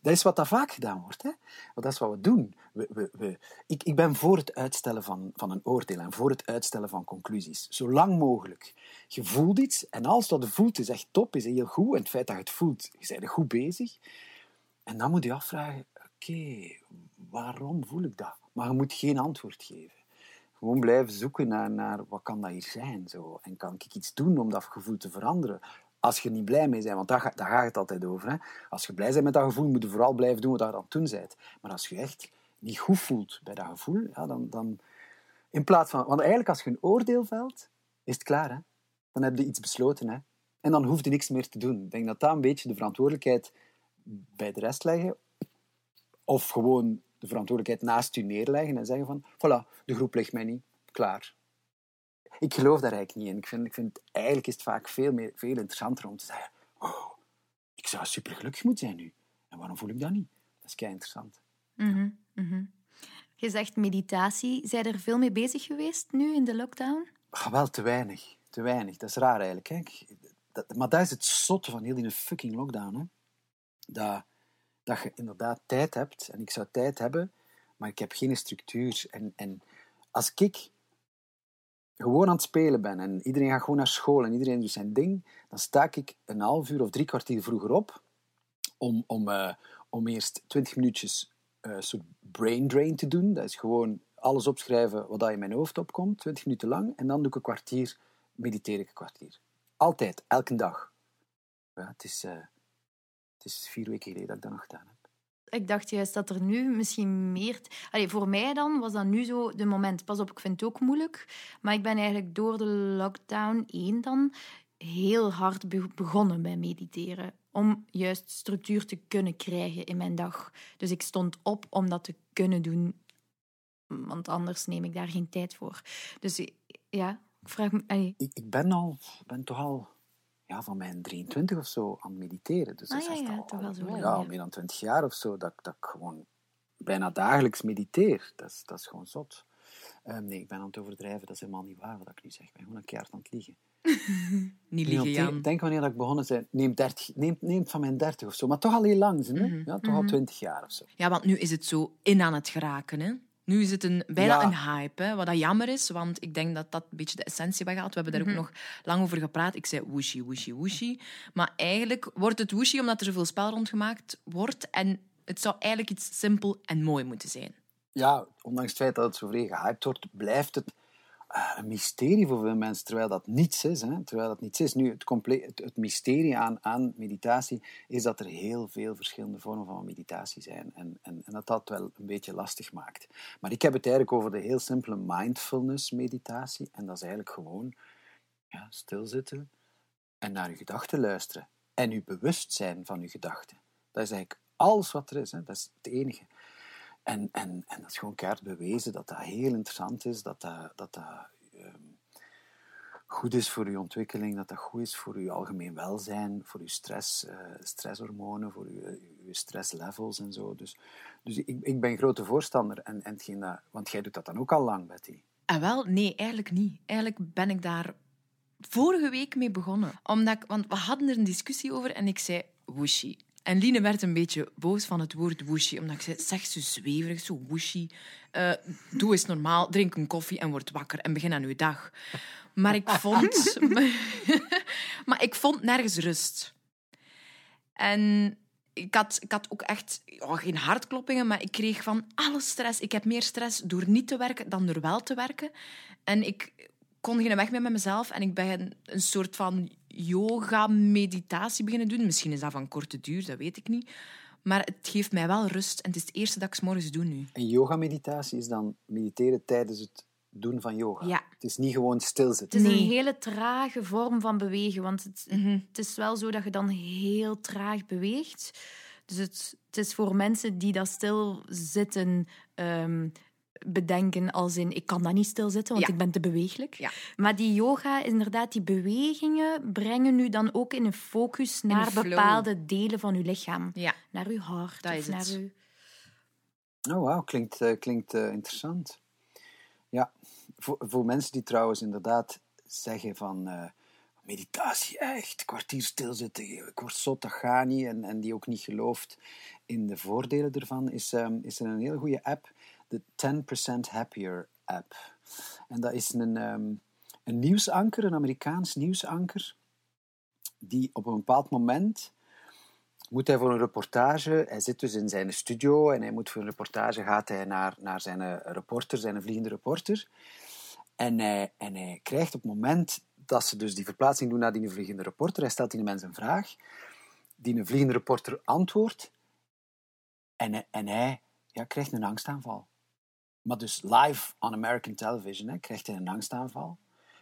dat is wat dat vaak gedaan wordt. Hè? Want dat is wat we doen. We, we, ik, ik ben voor het uitstellen van, van een oordeel en voor het uitstellen van conclusies. Zo lang mogelijk. Je voelt iets en alles wat je voelt is echt top, is heel goed. En het feit dat je het voelt, je bent er goed bezig. En dan moet je afvragen, oké, waarom voel ik dat? Maar je moet geen antwoord geven gewoon blijven zoeken naar, naar wat kan dat hier zijn. Zo. En kan ik iets doen om dat gevoel te veranderen? Als je niet blij mee bent, want daar, daar gaat het altijd over. Hè? Als je blij bent met dat gevoel, moet je vooral blijven doen wat je aan het doen bent. Maar als je echt niet goed voelt bij dat gevoel, ja, dan, dan... In plaats van... Want eigenlijk, als je een oordeel velt, is het klaar. Hè? Dan heb je iets besloten. Hè? En dan hoef je niks meer te doen. Ik denk dat dat een beetje de verantwoordelijkheid bij de rest leggen. Of gewoon de verantwoordelijkheid naast u neerleggen en zeggen van, voilà, de groep ligt mij niet, klaar. Ik geloof daar eigenlijk niet in. Ik vind, ik vind eigenlijk is het vaak veel, meer, veel interessanter om te zeggen, oh, ik zou super gelukkig moeten zijn nu. En waarom voel ik dat niet? Dat is kei interessant. Mm -hmm, Je zegt meditatie. Zijn er veel mee bezig geweest nu in de lockdown? Ach, wel te weinig. Te weinig. Dat is raar eigenlijk. Hè? Dat, maar dat is het zotte van heel die fucking lockdown. Hè? Dat, dat je inderdaad tijd hebt. En ik zou tijd hebben, maar ik heb geen structuur. En, en als ik gewoon aan het spelen ben en iedereen gaat gewoon naar school en iedereen doet zijn ding, dan sta ik een half uur of drie kwartier vroeger op om, om, uh, om eerst twintig minuutjes uh, soort brain drain te doen. Dat is gewoon alles opschrijven wat in mijn hoofd opkomt, twintig minuten lang. En dan doe ik een kwartier, mediteer ik een kwartier. Altijd, elke dag. Ja, het is... Uh, het is vier weken geleden dat ik dat nog gedaan heb. Ik dacht juist dat er nu misschien meer... Voor mij dan was dat nu zo de moment. Pas op, ik vind het ook moeilijk. Maar ik ben eigenlijk door de lockdown 1 dan heel hard begonnen bij mediteren. Om juist structuur te kunnen krijgen in mijn dag. Dus ik stond op om dat te kunnen doen. Want anders neem ik daar geen tijd voor. Dus ja, ik vraag me... Ik ben, al, ben toch al ja, van mijn 23 of zo aan het mediteren. Dus dat ah, is ja, ja, toch wel zo ja, meer dan 20 jaar of zo, dat, dat ik gewoon bijna dagelijks mediteer. Dat is, dat is gewoon zot. Um, nee, ik ben aan het overdrijven. Dat is helemaal niet waar wat ik nu zeg. Ik ben gewoon een keer aan het liegen. (laughs) niet liegen, Jan. Denk wanneer dat ik begonnen ben, neem, 30, neem, neem van mijn 30 of zo. Maar toch al heel lang, hè? Mhm, ja, toch al 20 mhm. jaar of zo. Ja, want nu is het zo in aan het geraken, hè? Nu is het een, bijna een hype, hè, wat dat jammer is, want ik denk dat dat een beetje de essentie weghaalt. We hebben daar ook mhm. nog lang over gepraat. Ik zei wooshy, wooshy, wooshy. Maar eigenlijk wordt het wooshy omdat er zoveel spel rondgemaakt wordt. En het zou eigenlijk iets simpel en mooi moeten zijn. Ja, ondanks het feit dat het zo vrij gehyped wordt, blijft het een mysterie voor veel mensen, terwijl dat niets is. Hè? Terwijl dat niets is. Nu, het, het, het, mysterie aan, aan meditatie is dat er heel veel verschillende vormen van meditatie zijn. En, en, en, dat dat wel een beetje lastig maakt. Maar ik heb het eigenlijk over de heel simpele mindfulness meditatie. En dat is eigenlijk gewoon ja, stilzitten en naar je gedachten luisteren. En je bewust zijn van je gedachten. Dat is eigenlijk alles wat er is. Hè? Dat is het enige. En, en, en dat is gewoon keihard bewezen dat dat heel interessant is, dat dat, dat, dat ehm, goed is voor je ontwikkeling, dat dat goed is voor je algemeen welzijn, voor je stress, uh, stresshormonen, voor je, stresslevels en zo. Dus, dus ik, ik ben grote voorstander. En, en dat, want jij doet dat dan ook al lang, Betty. En wel, nee, eigenlijk niet. Eigenlijk ben ik daar vorige week mee begonnen. Omdat ik, want we hadden er een discussie over en ik zei wooshy. En Line werd een beetje boos van het woord wooshy, omdat ik zei, zeg zo zweverig, zo wooshy. Uh, doe eens normaal, drink een koffie en word wakker en begin aan uw dag. Maar ik vond... (laughs) maar ik vond nergens rust. En ik had, ik had ook echt oh, geen hartkloppingen, maar ik kreeg van alle stress. Ik heb meer stress door niet te werken dan door wel te werken. En ik kon geen weg meer met mezelf en ik ben een soort van yoga-meditatie beginnen doen. Misschien is dat van korte duur, dat weet ik niet. Maar het geeft mij wel rust en het is het eerste dat ik morgens doe nu. En yoga-meditatie is dan mediteren tijdens het doen van yoga. Ja. Het is niet gewoon stilzitten. Het is een hele trage vorm van bewegen, want het, mhm. het is wel zo dat je dan heel traag beweegt. Dus het, het is voor mensen die dat stilzitten um, bedenken als in ik kan dat niet stilzitten, want ik ben te beweeglijk. Ja. Maar die yoga, inderdaad, die bewegingen brengen nu dan ook in een focus naar bepaalde delen van je lichaam. Ja. Naar je hart dat of naar je... Oh, wauw, klinkt, uh, klinkt uh, interessant. Ja, voor, voor mensen die trouwens inderdaad zeggen van... Uh, meditatie, echt, kwartier stilzitten, ik word zot, dat gaat niet. En, en die ook niet gelooft in de voordelen ervan, is, um, is er een hele goede app de 10% Happier app. En dat is een, um, een nieuwsanker, een Amerikaans nieuwsanker, die op een bepaald moment moet hij voor een reportage, hij zit dus in zijn studio en hij moet voor een reportage, gaat hij naar, naar zijn reporter, zijn vliegende reporter. En hij, en hij krijgt op het moment dat ze dus die verplaatsing doen naar die vliegende reporter, hij stelt die mensen een vraag, die een vliegende reporter antwoordt en, en hij ja, krijgt een angstaanval. Maar dus live on American television hè, krijgt hij een angstaanval.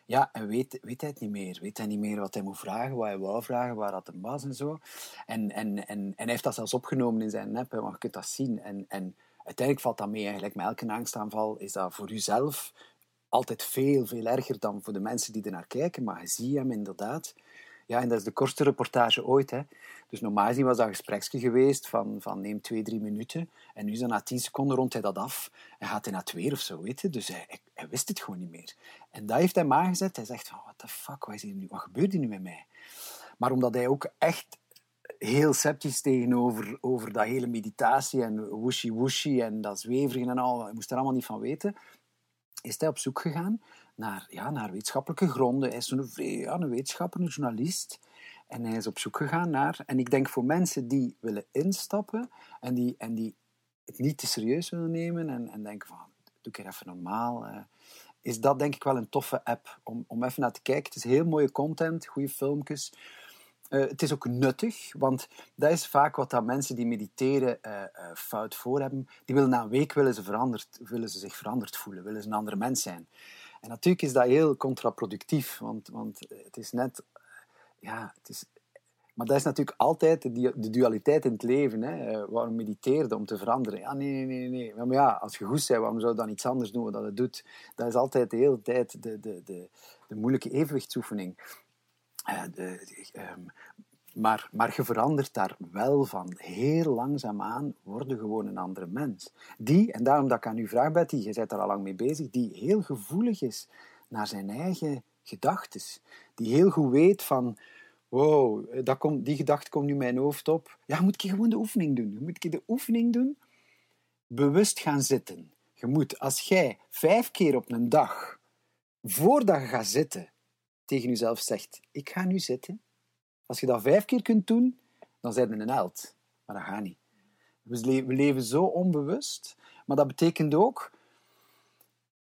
Ja, en weet, weet hij het niet meer. Weet hij niet meer wat hij moet vragen, wat hij wou vragen, waar dat hem was en zo. En, en, en, en hij heeft dat zelfs opgenomen in zijn app, want je kunt dat zien. En, en uiteindelijk valt dat mee. Eigenlijk met elke angstaanval is dat voor jezelf altijd veel, veel erger dan voor de mensen die er naar kijken. Maar je ziet hem inderdaad ja, en dat is de kortste reportage ooit. Hè. Dus normaal gezien was dat een gespreksje geweest van, van neem twee, drie minuten. En nu is dat na tien seconden rond hij dat af en gaat hij naar twee of zo, weet je. Dus hij, hij, wist het gewoon niet meer. En dat heeft hij aangezet. Hij zegt van, what the fuck, wat, is hier nu, wat gebeurt hier nu met mij? Maar omdat hij ook echt heel sceptisch tegenover over dat hele meditatie en wooshy-wooshy en dat zweverigen en al, hij moest er allemaal niet van weten, is hij op zoek gegaan naar, ja, naar wetenschappelijke gronden. Hij is een, ja, een wetenschapper, een journalist. En hij is op zoek gegaan naar... En ik denk voor mensen die willen instappen en die, en die het niet te serieus willen nemen en, en denken van, doe ik even normaal... Uh, is dat denk ik wel een toffe app om, om even naar te kijken. Het is heel mooie content, goede filmpjes. Uh, het is ook nuttig, want dat is vaak wat dat mensen die mediteren uh, fout voor hebben. Die willen na een week willen ze, veranderd, willen ze zich veranderd voelen, willen ze een andere mens zijn. En natuurlijk is dat heel contraproductief, want, want het is net... Ja, het is, maar dat is natuurlijk altijd de, dualiteit in het leven. Hè. Eh, waarom mediteerde? Om te veranderen. Ja, nee, nee, nee. Maar ja, als je goed bent, waarom zou je dan iets anders doen dan het doet? Dat is altijd de hele tijd de, de, de, de moeilijke evenwichtsoefening. Uh, de, um, maar, maar je verandert daar wel van. Heel langzaamaan worden gewoon een andere mens. Die, en daarom dat ik aan u vraag, Betty, je bent daar al lang mee bezig, die heel gevoelig is naar zijn eigen gedachten. Die heel goed weet van, wow, dat die gedachte komt nu mijn hoofd op. Ja, moet ik gewoon de oefening doen. Je moet de oefening doen. Bewust gaan zitten. Je moet, als jij vijf keer op een dag, voordat je gaat zitten, tegen jezelf zegt, ik ga nu zitten, als je dat vijf keer kunt doen, dan zijn je een held. Maar dat gaat niet. We leven zo onbewust. Maar dat betekent ook...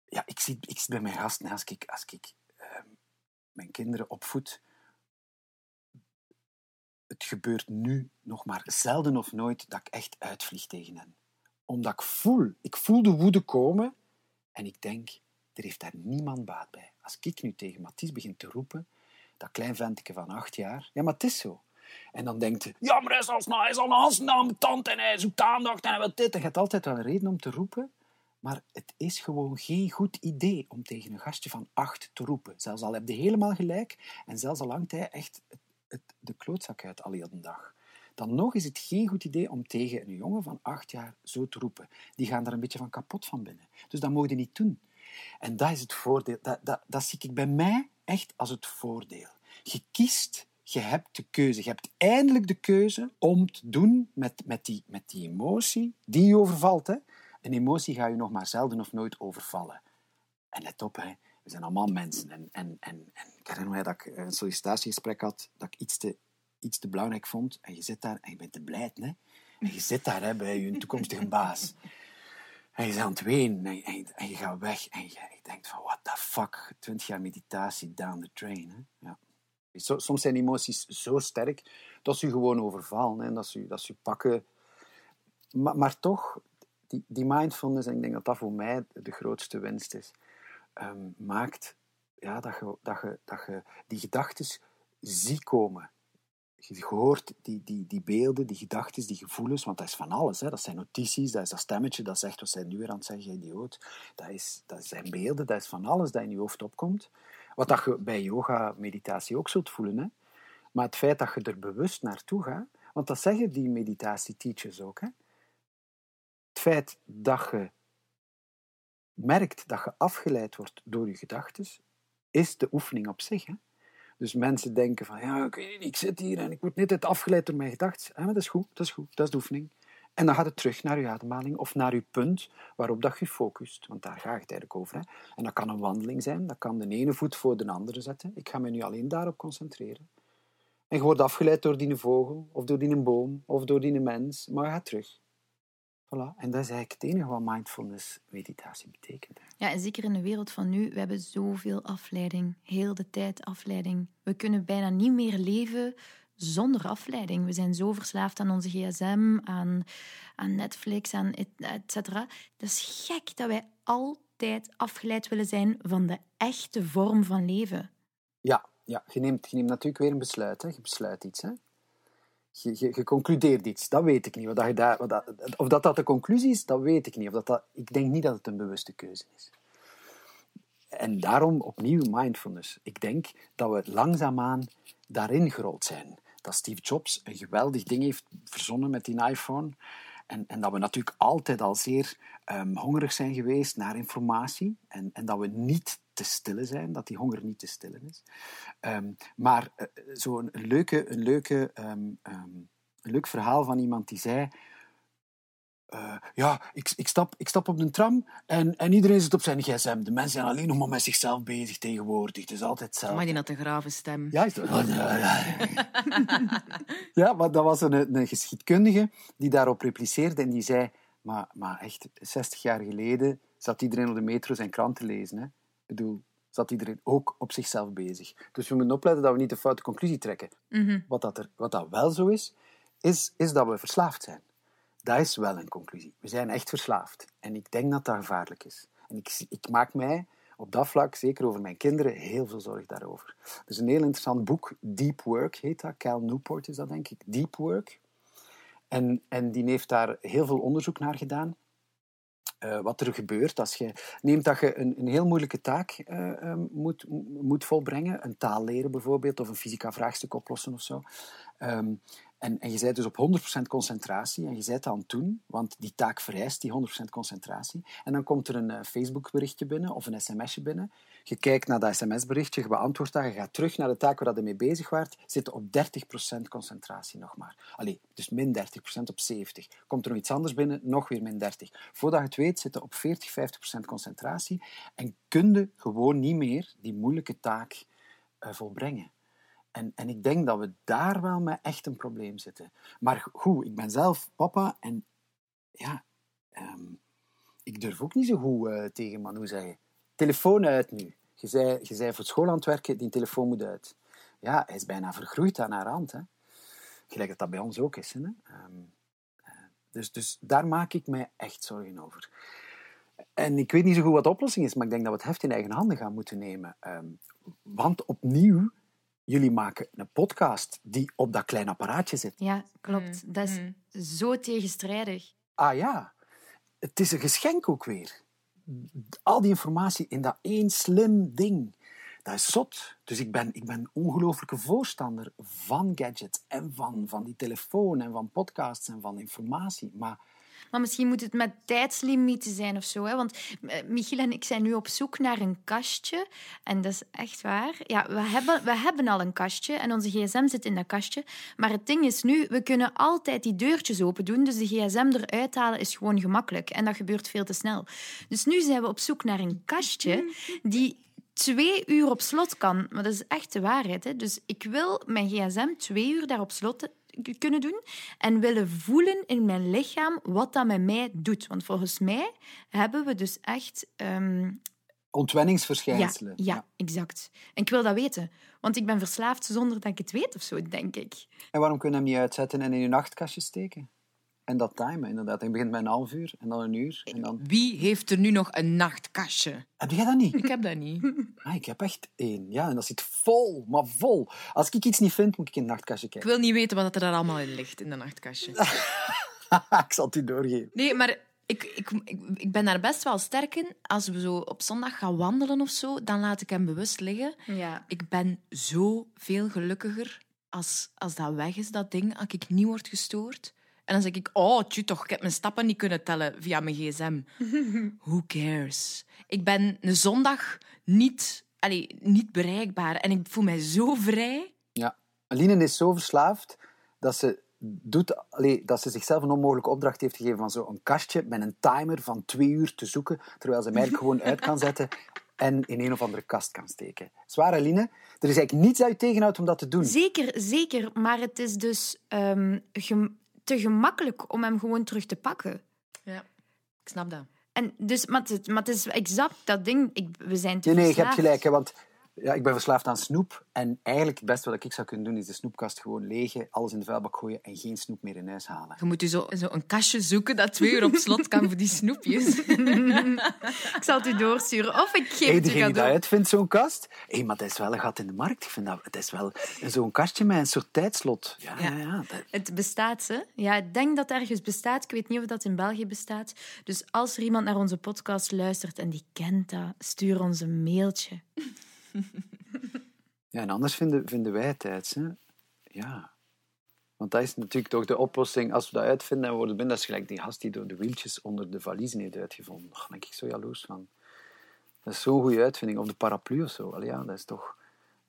Ja, ik zie, ik bij mijn gasten, als ik, als ik uh, mijn kinderen opvoed... Het gebeurt nu nog maar zelden of nooit dat ik echt uitvlieg tegen hen. Omdat ik voel, ik voel de woede komen en ik denk, er heeft daar niemand baat bij. Als ik nu tegen Mathies begin te roepen, dat klein ventje van acht jaar. Ja, maar het is zo. En dan denkt hij, ja, maar hij is al, hij is al naar tand en hij zoekt aandacht en hij wil dit. Je altijd wel een reden om te roepen, maar het is gewoon geen goed idee om tegen een gastje van acht te roepen. Zelfs al heb je helemaal gelijk en zelfs al hangt hij echt het, de klootzak uit al de dag. dan nog is het geen goed idee om tegen een jongen van acht jaar zo te roepen. Die gaan daar een beetje van kapot van binnen. Dus dat moet je niet doen. En dat is het voordeel. Dat, dat, dat zie ik bij mij echt als het voordeel. Je kiest, je hebt de keuze. Je hebt eindelijk de keuze om te doen met, met, die, met die emotie die je overvalt. Hè. Een emotie ga je nog maar zelden of nooit overvallen. En let op, hè. we zijn allemaal mensen. En, en, en, en ik herinner me dat ik een sollicitatiegesprek had, dat ik iets te, iets te belangrijk vond. En je zit daar en je bent te blij, hè. En je zit daar hè, bij je toekomstige baas. En je bent aan het wenen en, en, en je gaat weg. En je, denkt van, what the fuck, 20 jaar meditatie down the train. Hè? Ja. Soms zijn emoties zo sterk dat ze je gewoon overvallen. Hè? Dat, ze, dat ze pakken. Maar, maar toch, die, die mindfulness, en ik denk dat dat voor mij de grootste winst is, ehm, maakt ja, dat, je, dat, je, dat je die gedachten ziet komen je hoort die, die, die beelden, die gedachten, die gevoelens, want dat is van alles. Hè. Dat zijn notities, dat is dat stemmetje dat zegt wat zij nu weer aan het zeggen, idioot. Dat, is, dat zijn beelden, dat is van alles dat in je hoofd opkomt. Wat dat je bij yoga, meditatie ook zult voelen. Hè. Maar het feit dat je er bewust naartoe gaat, want dat zeggen die meditatie-teachers ook. Hè. Het feit dat je merkt dat je afgeleid wordt door je gedachten, is de oefening op zich. Hè. Dus mensen denken van, ja, ik, ik zit hier en ik word net afgeleid door mijn gedachten. Dat is goed, dat is goed, dat is de oefening. En dan gaat het terug naar je ademhaling of naar je punt waarop dat je focust. Want daar gaat het eigenlijk over. Hè. En dat kan een wandeling zijn, dat kan de ene voet voor de andere zetten. Ik ga me nu alleen daarop concentreren. En je wordt afgeleid door die vogel, of door die boom, of door die mens, maar je gaat terug. Voilà. En dat is eigenlijk het enige wat mindfulness meditatie betekent. Ja, en zeker in de wereld van nu, we hebben zoveel afleiding. Heel de tijd afleiding. We kunnen bijna niet meer leven zonder afleiding. We zijn zo verslaafd aan onze gsm, aan, aan Netflix, aan et, et cetera. Dat is gek dat wij altijd afgeleid willen zijn van de echte vorm van leven. Ja, ja. Je, neemt, je neemt natuurlijk weer een besluit. Hè. Je besluit iets. Hè je, concludeert iets. Dat weet ik niet. Dat of dat dat de conclusie is, dat weet ik niet. Of dat dat, ik denk niet dat het een bewuste keuze is. En daarom opnieuw mindfulness. Ik denk dat we langzaamaan daarin gerold zijn. Dat Steve Jobs een geweldig ding heeft verzonnen met die iPhone. En, en dat we natuurlijk altijd al zeer um, hongerig zijn geweest naar informatie. En, en dat we niet te stillen zijn, dat die honger niet te stillen is. Um, maar uh, zo'n leuke, een, leuke, een leuk verhaal van iemand die zei... Uh, ja, ik, ik, stap, ik stap op de tram en, en iedereen zit op zijn gsm. De mensen zijn alleen nog maar met zichzelf bezig tegenwoordig. Het is altijd hetzelfde. Maar die had een grave stem. Ja, is dat... (laughs) ja, maar dat was een, een geschiedkundige die daarop repliceerde en die zei... Maar, maar echt, 60 jaar geleden zat iedereen op de metro zijn krant te lezen. Hè? bedoel, zat iedereen ook op zichzelf bezig. Dus we moeten opletten dat we niet de foute conclusie trekken. Mhm. wat, dat er, wat dat wel zo is, is, is dat we verslaafd zijn. Dat is wel een conclusie. We zijn echt verslaafd. En ik denk dat dat gevaarlijk is. En ik, ik maak mij op dat vlak, zeker over mijn kinderen, heel veel zorg daarover. Er is een heel interessant boek, Deep Work heet dat. Cal Newport is dat, denk ik. Deep Work. En, en die heeft daar heel veel onderzoek naar gedaan. Uh, wat er gebeurt als je neemt dat je een, een heel moeilijke taak uh, moet, moet volbrengen, een taal leren bijvoorbeeld, of een fysica vraagstuk oplossen of zo. Um, en, en je bent dus op 100% concentratie en je bent aan het doen, want die taak vereist die 100% concentratie. En dan komt er een uh, Facebook-berichtje binnen of een sms'je binnen. Je kijkt naar dat sms-berichtje, je beantwoordt dat, je gaat terug naar de taak waar je mee bezig waart, zit op 30% concentratie nog maar. Allee, dus min 30% op 70. Komt er nog iets anders binnen, nog weer min 30. Voordat je het weet, zit je op 40, 50% concentratie en kun je gewoon niet meer die moeilijke taak uh, volbrengen. En, en ik denk dat we daar wel met echt een probleem zitten. Maar goed, ik ben zelf papa en ja, um, ik durf ook niet zo goed uh, tegen Manu zeggen. Telefoon uit nu. Je zei, je zei voor school aan het werken, die telefoon moet uit. Ja, hij is bijna vergroeid aan haar hand. Hè. Gelijk dat dat bij ons ook is. Hè. Um, dus, dus daar maak ik mij echt zorgen over. En ik weet niet zo goed wat de oplossing is, maar ik denk dat we het heft in eigen handen gaan moeten nemen. Um, want opnieuw jullie maken een podcast die op dat klein apparaatje zit. Ja, klopt. Mm. Dat is mm. zo tegenstrijdig. Ah ja, het is een geschenk ook weer. Al die informatie in dat één slim ding. dat is zot. Dus ik ben, ik ben ongelooflijke voorstander van gadgets en van, van die telefoon en van podcasts en van informatie. Maar Maar misschien moet het met tijdslimieten zijn of zo. Hè? Want eh, Michiel en ik zijn nu op zoek naar een kastje. En dat is echt waar. Ja, we hebben, we hebben al een kastje en onze gsm zit in dat kastje. Maar het ding is nu, we kunnen altijd die deurtjes open doen. Dus de gsm eruit halen is gewoon gemakkelijk. En dat gebeurt veel te snel. Dus nu zijn we op zoek naar een kastje die twee uur op slot kan. Maar dat is echt de waarheid. Hè? Dus ik wil mijn gsm twee uur daar op slot kunnen doen en willen voelen in mijn lichaam wat dat met mij doet. Want volgens mij hebben we dus echt... ja, ontwenningsverschijnselen. ja, exact. En ik wil dat weten. Want ik ben verslaafd zonder dat ik het weet of zo, denk ik. En waarom kun je hem niet uitzetten en in je nachtkastje steken? En dat timen, inderdaad. Je begint met een half uur en dan een uur. En dan... Wie heeft er nu nog een nachtkastje? Heb jij dat niet? Ik heb dat niet. (laughs) Ah, ik heb echt één. Ja, en dat zit vol, maar vol. Als ik iets niet vind, moet ik in het nachtkastje Ik kijken. wil niet weten wat er daar allemaal in ligt, in dat nachtkastje. (laughs) ik zal het u doorgeven. Nee, maar ik, ik, ik, ik ben daar best wel sterk in. Als we zo op zondag gaan wandelen of zo, dan laat ik hem bewust liggen. Ja. Ik ben zo veel gelukkiger als, als dat weg is, dat ding, als ik niet word gestoord. En dan zeg ik, oh, tju toch, ik heb mijn stappen niet kunnen tellen via mijn gsm. (laughs) Who cares? Ik ben een zondag niet, allee, niet bereikbaar en ik voel mij zo vrij. Ja. Aline is zo verslaafd dat ze, doet, allee, dat ze zichzelf een onmogelijke opdracht heeft gegeven van zo'n kastje met een timer van twee uur te zoeken, terwijl ze eigenlijk gewoon uit kan zetten (laughs) en in een of andere kast kan steken. Zwaar, Aline. Er is eigenlijk niets je tegenhoudt om dat te doen. Zeker, zeker. Maar het is dus ehm, te gemakkelijk om hem gewoon terug te pakken. Ja, ik snap dat. En dus, maar, het, maar het is exact dat ding. Ik, we zijn te Nee, nee, je hebt gelijk. Hè, want ja, ik ben verslaafd aan snoep. En eigenlijk het beste wat ik zou kunnen doen, is de snoepkast gewoon legen, alles in de vuilbak gooien en geen snoep meer in huis halen. Je moet dus zo, zo een kastje zoeken dat twee uur op slot kan voor die snoepjes. (laughs) Ik zal het u doorsturen. Of ik geef Hey, het u degene die dat cadeau. uitvindt, zo'n kast. Hé, maar dat is wel een gat in de markt. Ik vind dat, het is wel zo'n kastje met een soort tijdslot. Ja, ja. ja dat- Het bestaat, hè? Ja, ik denk dat het ergens bestaat. Ik weet niet of dat in België bestaat. Dus als er iemand naar onze podcast luistert en die kent dat, stuur ons een mailtje. Ja, en anders vinden, vinden wij het. Hè? Ja. Want dat is natuurlijk toch de oplossing. Als we dat uitvinden en worden binnen, dat is gelijk die gast die door de wieltjes onder de valiezen heeft uitgevonden. Daar ben ik zo jaloers van. Dat is zo'n goede uitvinding. Of de paraplu of zo. Allee, ja, dat is toch...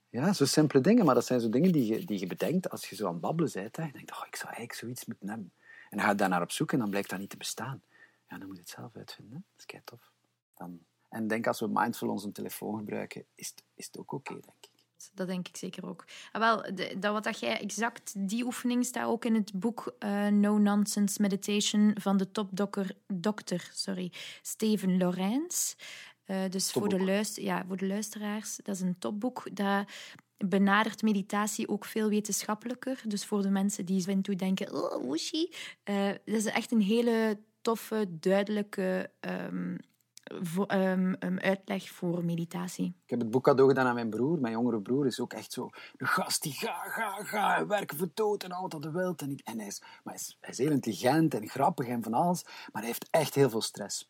Ja, zo simpele dingen. Maar dat zijn zo dingen die je, die je bedenkt als je zo aan het babbelen bent. Je denkt, oh, ik zou eigenlijk zoiets moeten hebben. En dan ga je daar naar op zoek en dan blijkt dat niet te bestaan. Ja, dan moet je het zelf uitvinden. Dat is kei tof. Dan... En denk, als we mindful onze telefoon gebruiken, is het, is het ook oké, denk ik. Dat denk ik zeker ook. Ah, wel, de, dat wat dat jij exact, die oefening staat ook in het boek eh, No Nonsense Meditation van de topdokter dokter, sorry, Steven Lorenz. Eh, dus voor de, luister, ja, voor de luisteraars, dat is een topboek. Dat benadert meditatie ook veel wetenschappelijker. Dus voor de mensen die zo toe denken, oh, woeshi. eh, dat is echt een hele toffe, duidelijke ehm, vo- ehm, ehm, uitleg voor meditatie. Ik heb het boek cadeau gedaan aan mijn broer. Mijn jongere broer is ook echt zo een gast die ga, ga, ga, en werken voor dood en al wat hij wil. En, hij, is, maar hij, is, heel intelligent en grappig en van alles, maar hij heeft echt heel veel stress.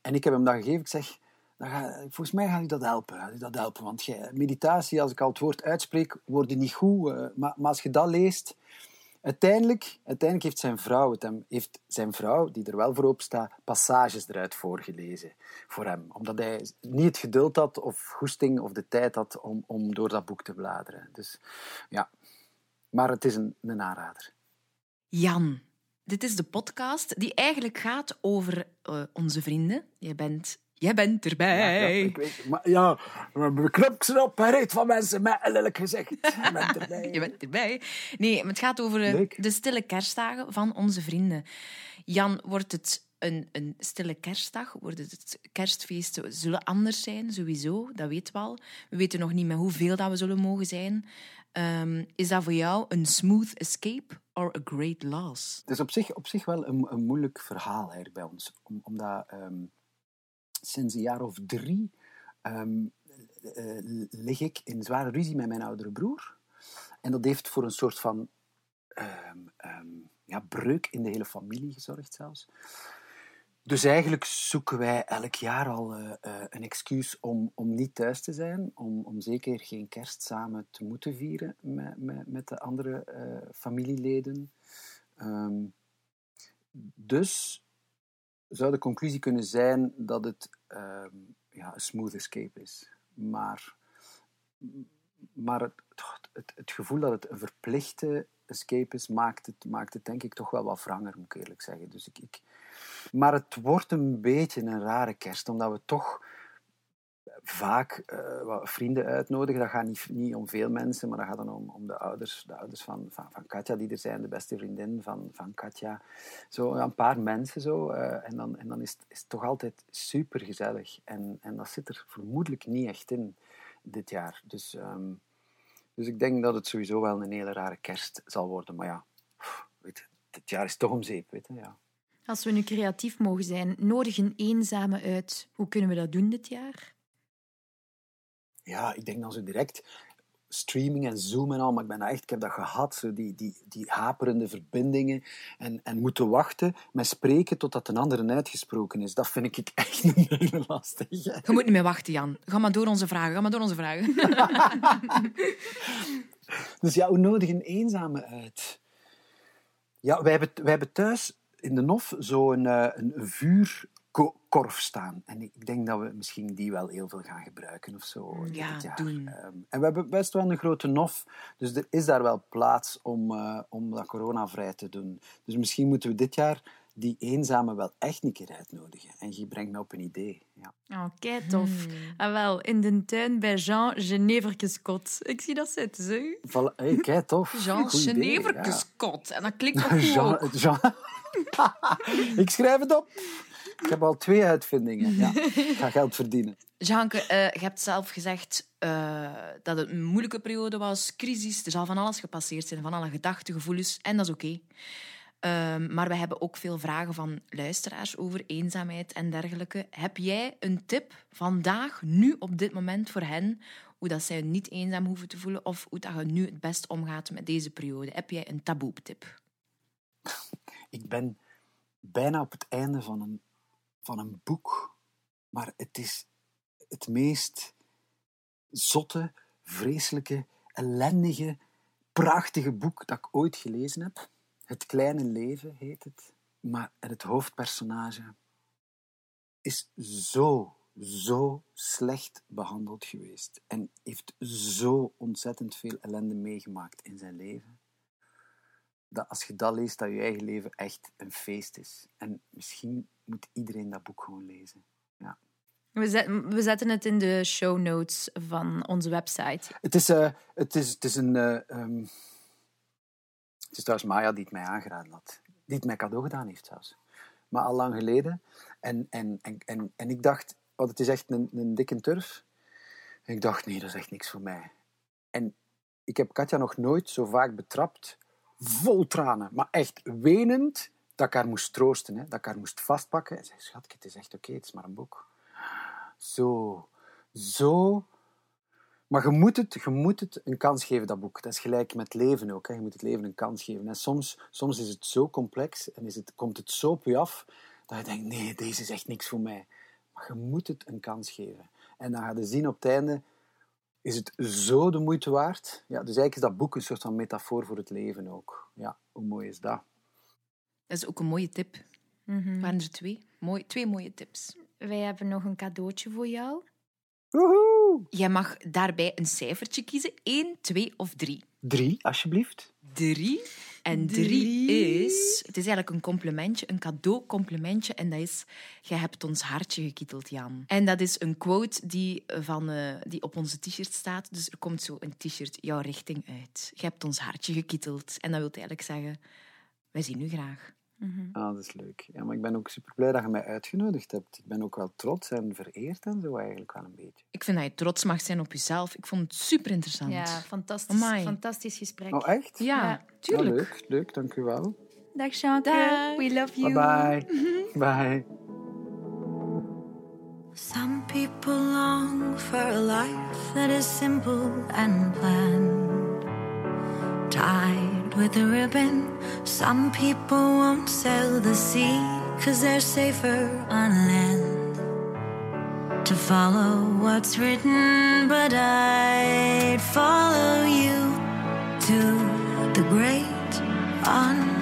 En ik heb hem dat gegeven. Ik zeg, dan ga, volgens mij gaat u dat helpen. Dat helpen. Want meditatie, als ik al het woord uitspreek, wordt het niet goed. eh, maar, maar als je dat leest... Uiteindelijk, uiteindelijk heeft zijn vrouw, heeft zijn vrouw, die er wel voor op staat, passages eruit voorgelezen voor hem. Omdat hij niet het geduld had of goesting of de tijd had om, om door dat boek te bladeren. Dus ja, maar het is een, een aanrader. Jan, dit is de podcast die eigenlijk gaat over eh, onze vrienden. Jij bent, jij bent erbij. Ja, ik weet, maar ja, knop ze op, hij reed van mensen met een lelijk gezicht. Je bent erbij. (laughs) Je bent erbij. Nee, maar het gaat over eh, Leuk. de stille kerstdagen van onze vrienden. Jan, wordt het een, een stille kerstdag? Wordt het, kerstfeesten zullen anders zijn, sowieso. Dat weten we al. We weten nog niet met hoeveel dat we zullen mogen zijn. Ehm, is dat voor jou een smooth escape or a great loss? Het is op zich, op zich wel een, een moeilijk verhaal eigenlijk bij ons. Om, omdat ehm, sinds een jaar of drie ehm, eh, lig ik in zware ruzie met mijn oudere broer. En dat heeft voor een soort van ehm, ehm, ja, breuk in de hele familie gezorgd zelfs. Dus eigenlijk zoeken wij elk jaar al eh, eh, een excuus om, om niet thuis te zijn, om, om zeker geen kerst samen te moeten vieren met, met, met de andere eh, familieleden. Dus zou de conclusie kunnen zijn dat het ehm, ja, een smooth escape is. Maar, maar het, het, het gevoel dat het een verplichte escape is, maakt het, maakt het denk ik toch wel wat wranger, moet ik eerlijk zeggen. Dus ik, ik, maar het wordt een beetje een rare kerst, omdat we toch vaak uh, vrienden uitnodigen. Dat gaat niet, niet om veel mensen, maar dat gaat dan om, om de ouders, de ouders van, van, van Katja die er zijn, de beste vriendin van, van Katja. Zo een paar mensen zo. Uh, en dan, en dan is, het, is toch altijd super gezellig. En, en dat zit er vermoedelijk niet echt in dit jaar. Dus, um, dus ik denk dat het sowieso wel een hele rare kerst zal worden. Maar ja, weet, dit jaar is toch om zeep. Weet je, ja. Als we nu creatief mogen zijn, nodig een eenzame uit. Hoe kunnen we dat doen dit jaar? Ja, ik denk dan zo direct streaming en Zoom en al, maar ik ben echt, ik heb dat gehad, zo die, die, die haperende verbindingen en, en moeten wachten met spreken totdat een andere uitgesproken is. Dat vind ik echt (laughs) een lastig. Je moet niet meer wachten, Jan. Ga maar door onze vragen, ga maar door onze vragen. (laughs) dus ja, hoe nodig een eenzame uit? Ja, wij hebben, wij hebben thuis in de NOF zo'n uh, een vuurkorf staan. En ik denk dat we misschien die wel heel veel gaan gebruiken of zo. Ja, doen. Um, en we hebben best wel een grote NOF, dus er is daar wel plaats om, uh, om dat coronavrij te doen. Dus misschien moeten we dit jaar die eenzame wel echt een keer uitnodigen. En je brengt me op een idee. Ja. Oh, kei tof. Hmm. Ah, wel, in de tuin bij Jean Geneverkeskot. Ik zie dat zitten, zo. Voilà. Hey, kei tof. (laughs) Jean Geneverkeskot. Ja. En dat klinkt (laughs) ook Jean, goed. (laughs) Jean... ik schrijf het op. Ik heb al twee uitvindingen. Ja, ik ga geld verdienen. Jeanke, uh, je hebt zelf gezegd uh, dat het een moeilijke periode was, crisis. Er zal van alles gepasseerd zijn, van alle gedachten, gevoelens. En dat is oké. Okay. Uh, maar we hebben ook veel vragen van luisteraars over eenzaamheid en dergelijke. Heb jij een tip vandaag, nu op dit moment voor hen, hoe dat zij niet eenzaam hoeven te voelen of hoe dat je nu het best omgaat met deze periode? Heb jij een taboe-tip? Ik ben bijna op het einde van een, van een boek, maar het is het meest zotte, vreselijke, ellendige, prachtige boek dat ik ooit gelezen heb. Het kleine leven heet het. Maar het hoofdpersonage is zo, zo slecht behandeld geweest. En heeft zo ontzettend veel ellende meegemaakt in zijn leven dat als je dat leest, dat je eigen leven echt een feest is. En misschien moet iedereen dat boek gewoon lezen. Ja. We, zetten, we zetten het in de show notes van onze website. Het is, uh, het is, het is een... Uh, um, het is trouwens Maya die het mij aangeraden had. Die het mij cadeau gedaan heeft zelfs. Maar al lang geleden. En, en, en, en, en ik dacht, want het is echt een, een dikke turf. En ik dacht, nee, dat is echt niks voor mij. En ik heb Katja nog nooit zo vaak betrapt vol tranen, maar echt wenend, dat ik haar moest troosten, hè, dat ik haar moest vastpakken. En zei, schat, het is echt oké, het is maar een boek. Zo, zo. Maar je moet, het, je moet het een kans geven, dat boek. Dat is gelijk met leven ook. Hè. Je moet het leven een kans geven. En soms, soms is het zo complex en is het, komt het zo op je af, dat je denkt, nee, deze is echt niks voor mij. Maar je moet het een kans geven. En dan ga je zien op het einde is het zo de moeite waard? Ja, dus eigenlijk is dat boek een soort van metafoor voor het leven ook. Ja, hoe mooi is dat? Dat is ook een mooie tip. Mm -hmm. Waren er twee? Mooi, twee mooie tips. Wij hebben nog een cadeautje voor jou. Woehoe! Jij mag daarbij een cijfertje kiezen. 1, 2 of 3. 3, alsjeblieft. 3. En 3 is... Het is eigenlijk een complimentje, een cadeau-complimentje. En dat is... Jij hebt ons hartje gekieteld, Jan. En dat is een quote die, van, uh, die op onze t-shirt staat. Dus er komt zo een t-shirt jouw richting uit. Je hebt ons hartje gekieteld. En dat wil eigenlijk zeggen... Wij zien u graag. Mm -hmm. Ah, dat is leuk. Ja, maar ik ben ook super blij dat je mij uitgenodigd hebt. Ik ben ook wel trots en vereerd en zo eigenlijk wel een beetje. Ik vind dat je trots mag zijn op jezelf. Ik vond het super interessant. Ja, fantastisch. Amai. Fantastisch gesprek. Oh, echt? Ja, ja. tuurlijk. Oh, leuk, leuk, dank u wel. Dag. We love you. Bye bye. bye. Some people long for a life that is simple and planned. Tied with a ribbon. Some people won't sell the sea, cause they're safer on land. To follow what's written, but I'd follow you to the great unknown.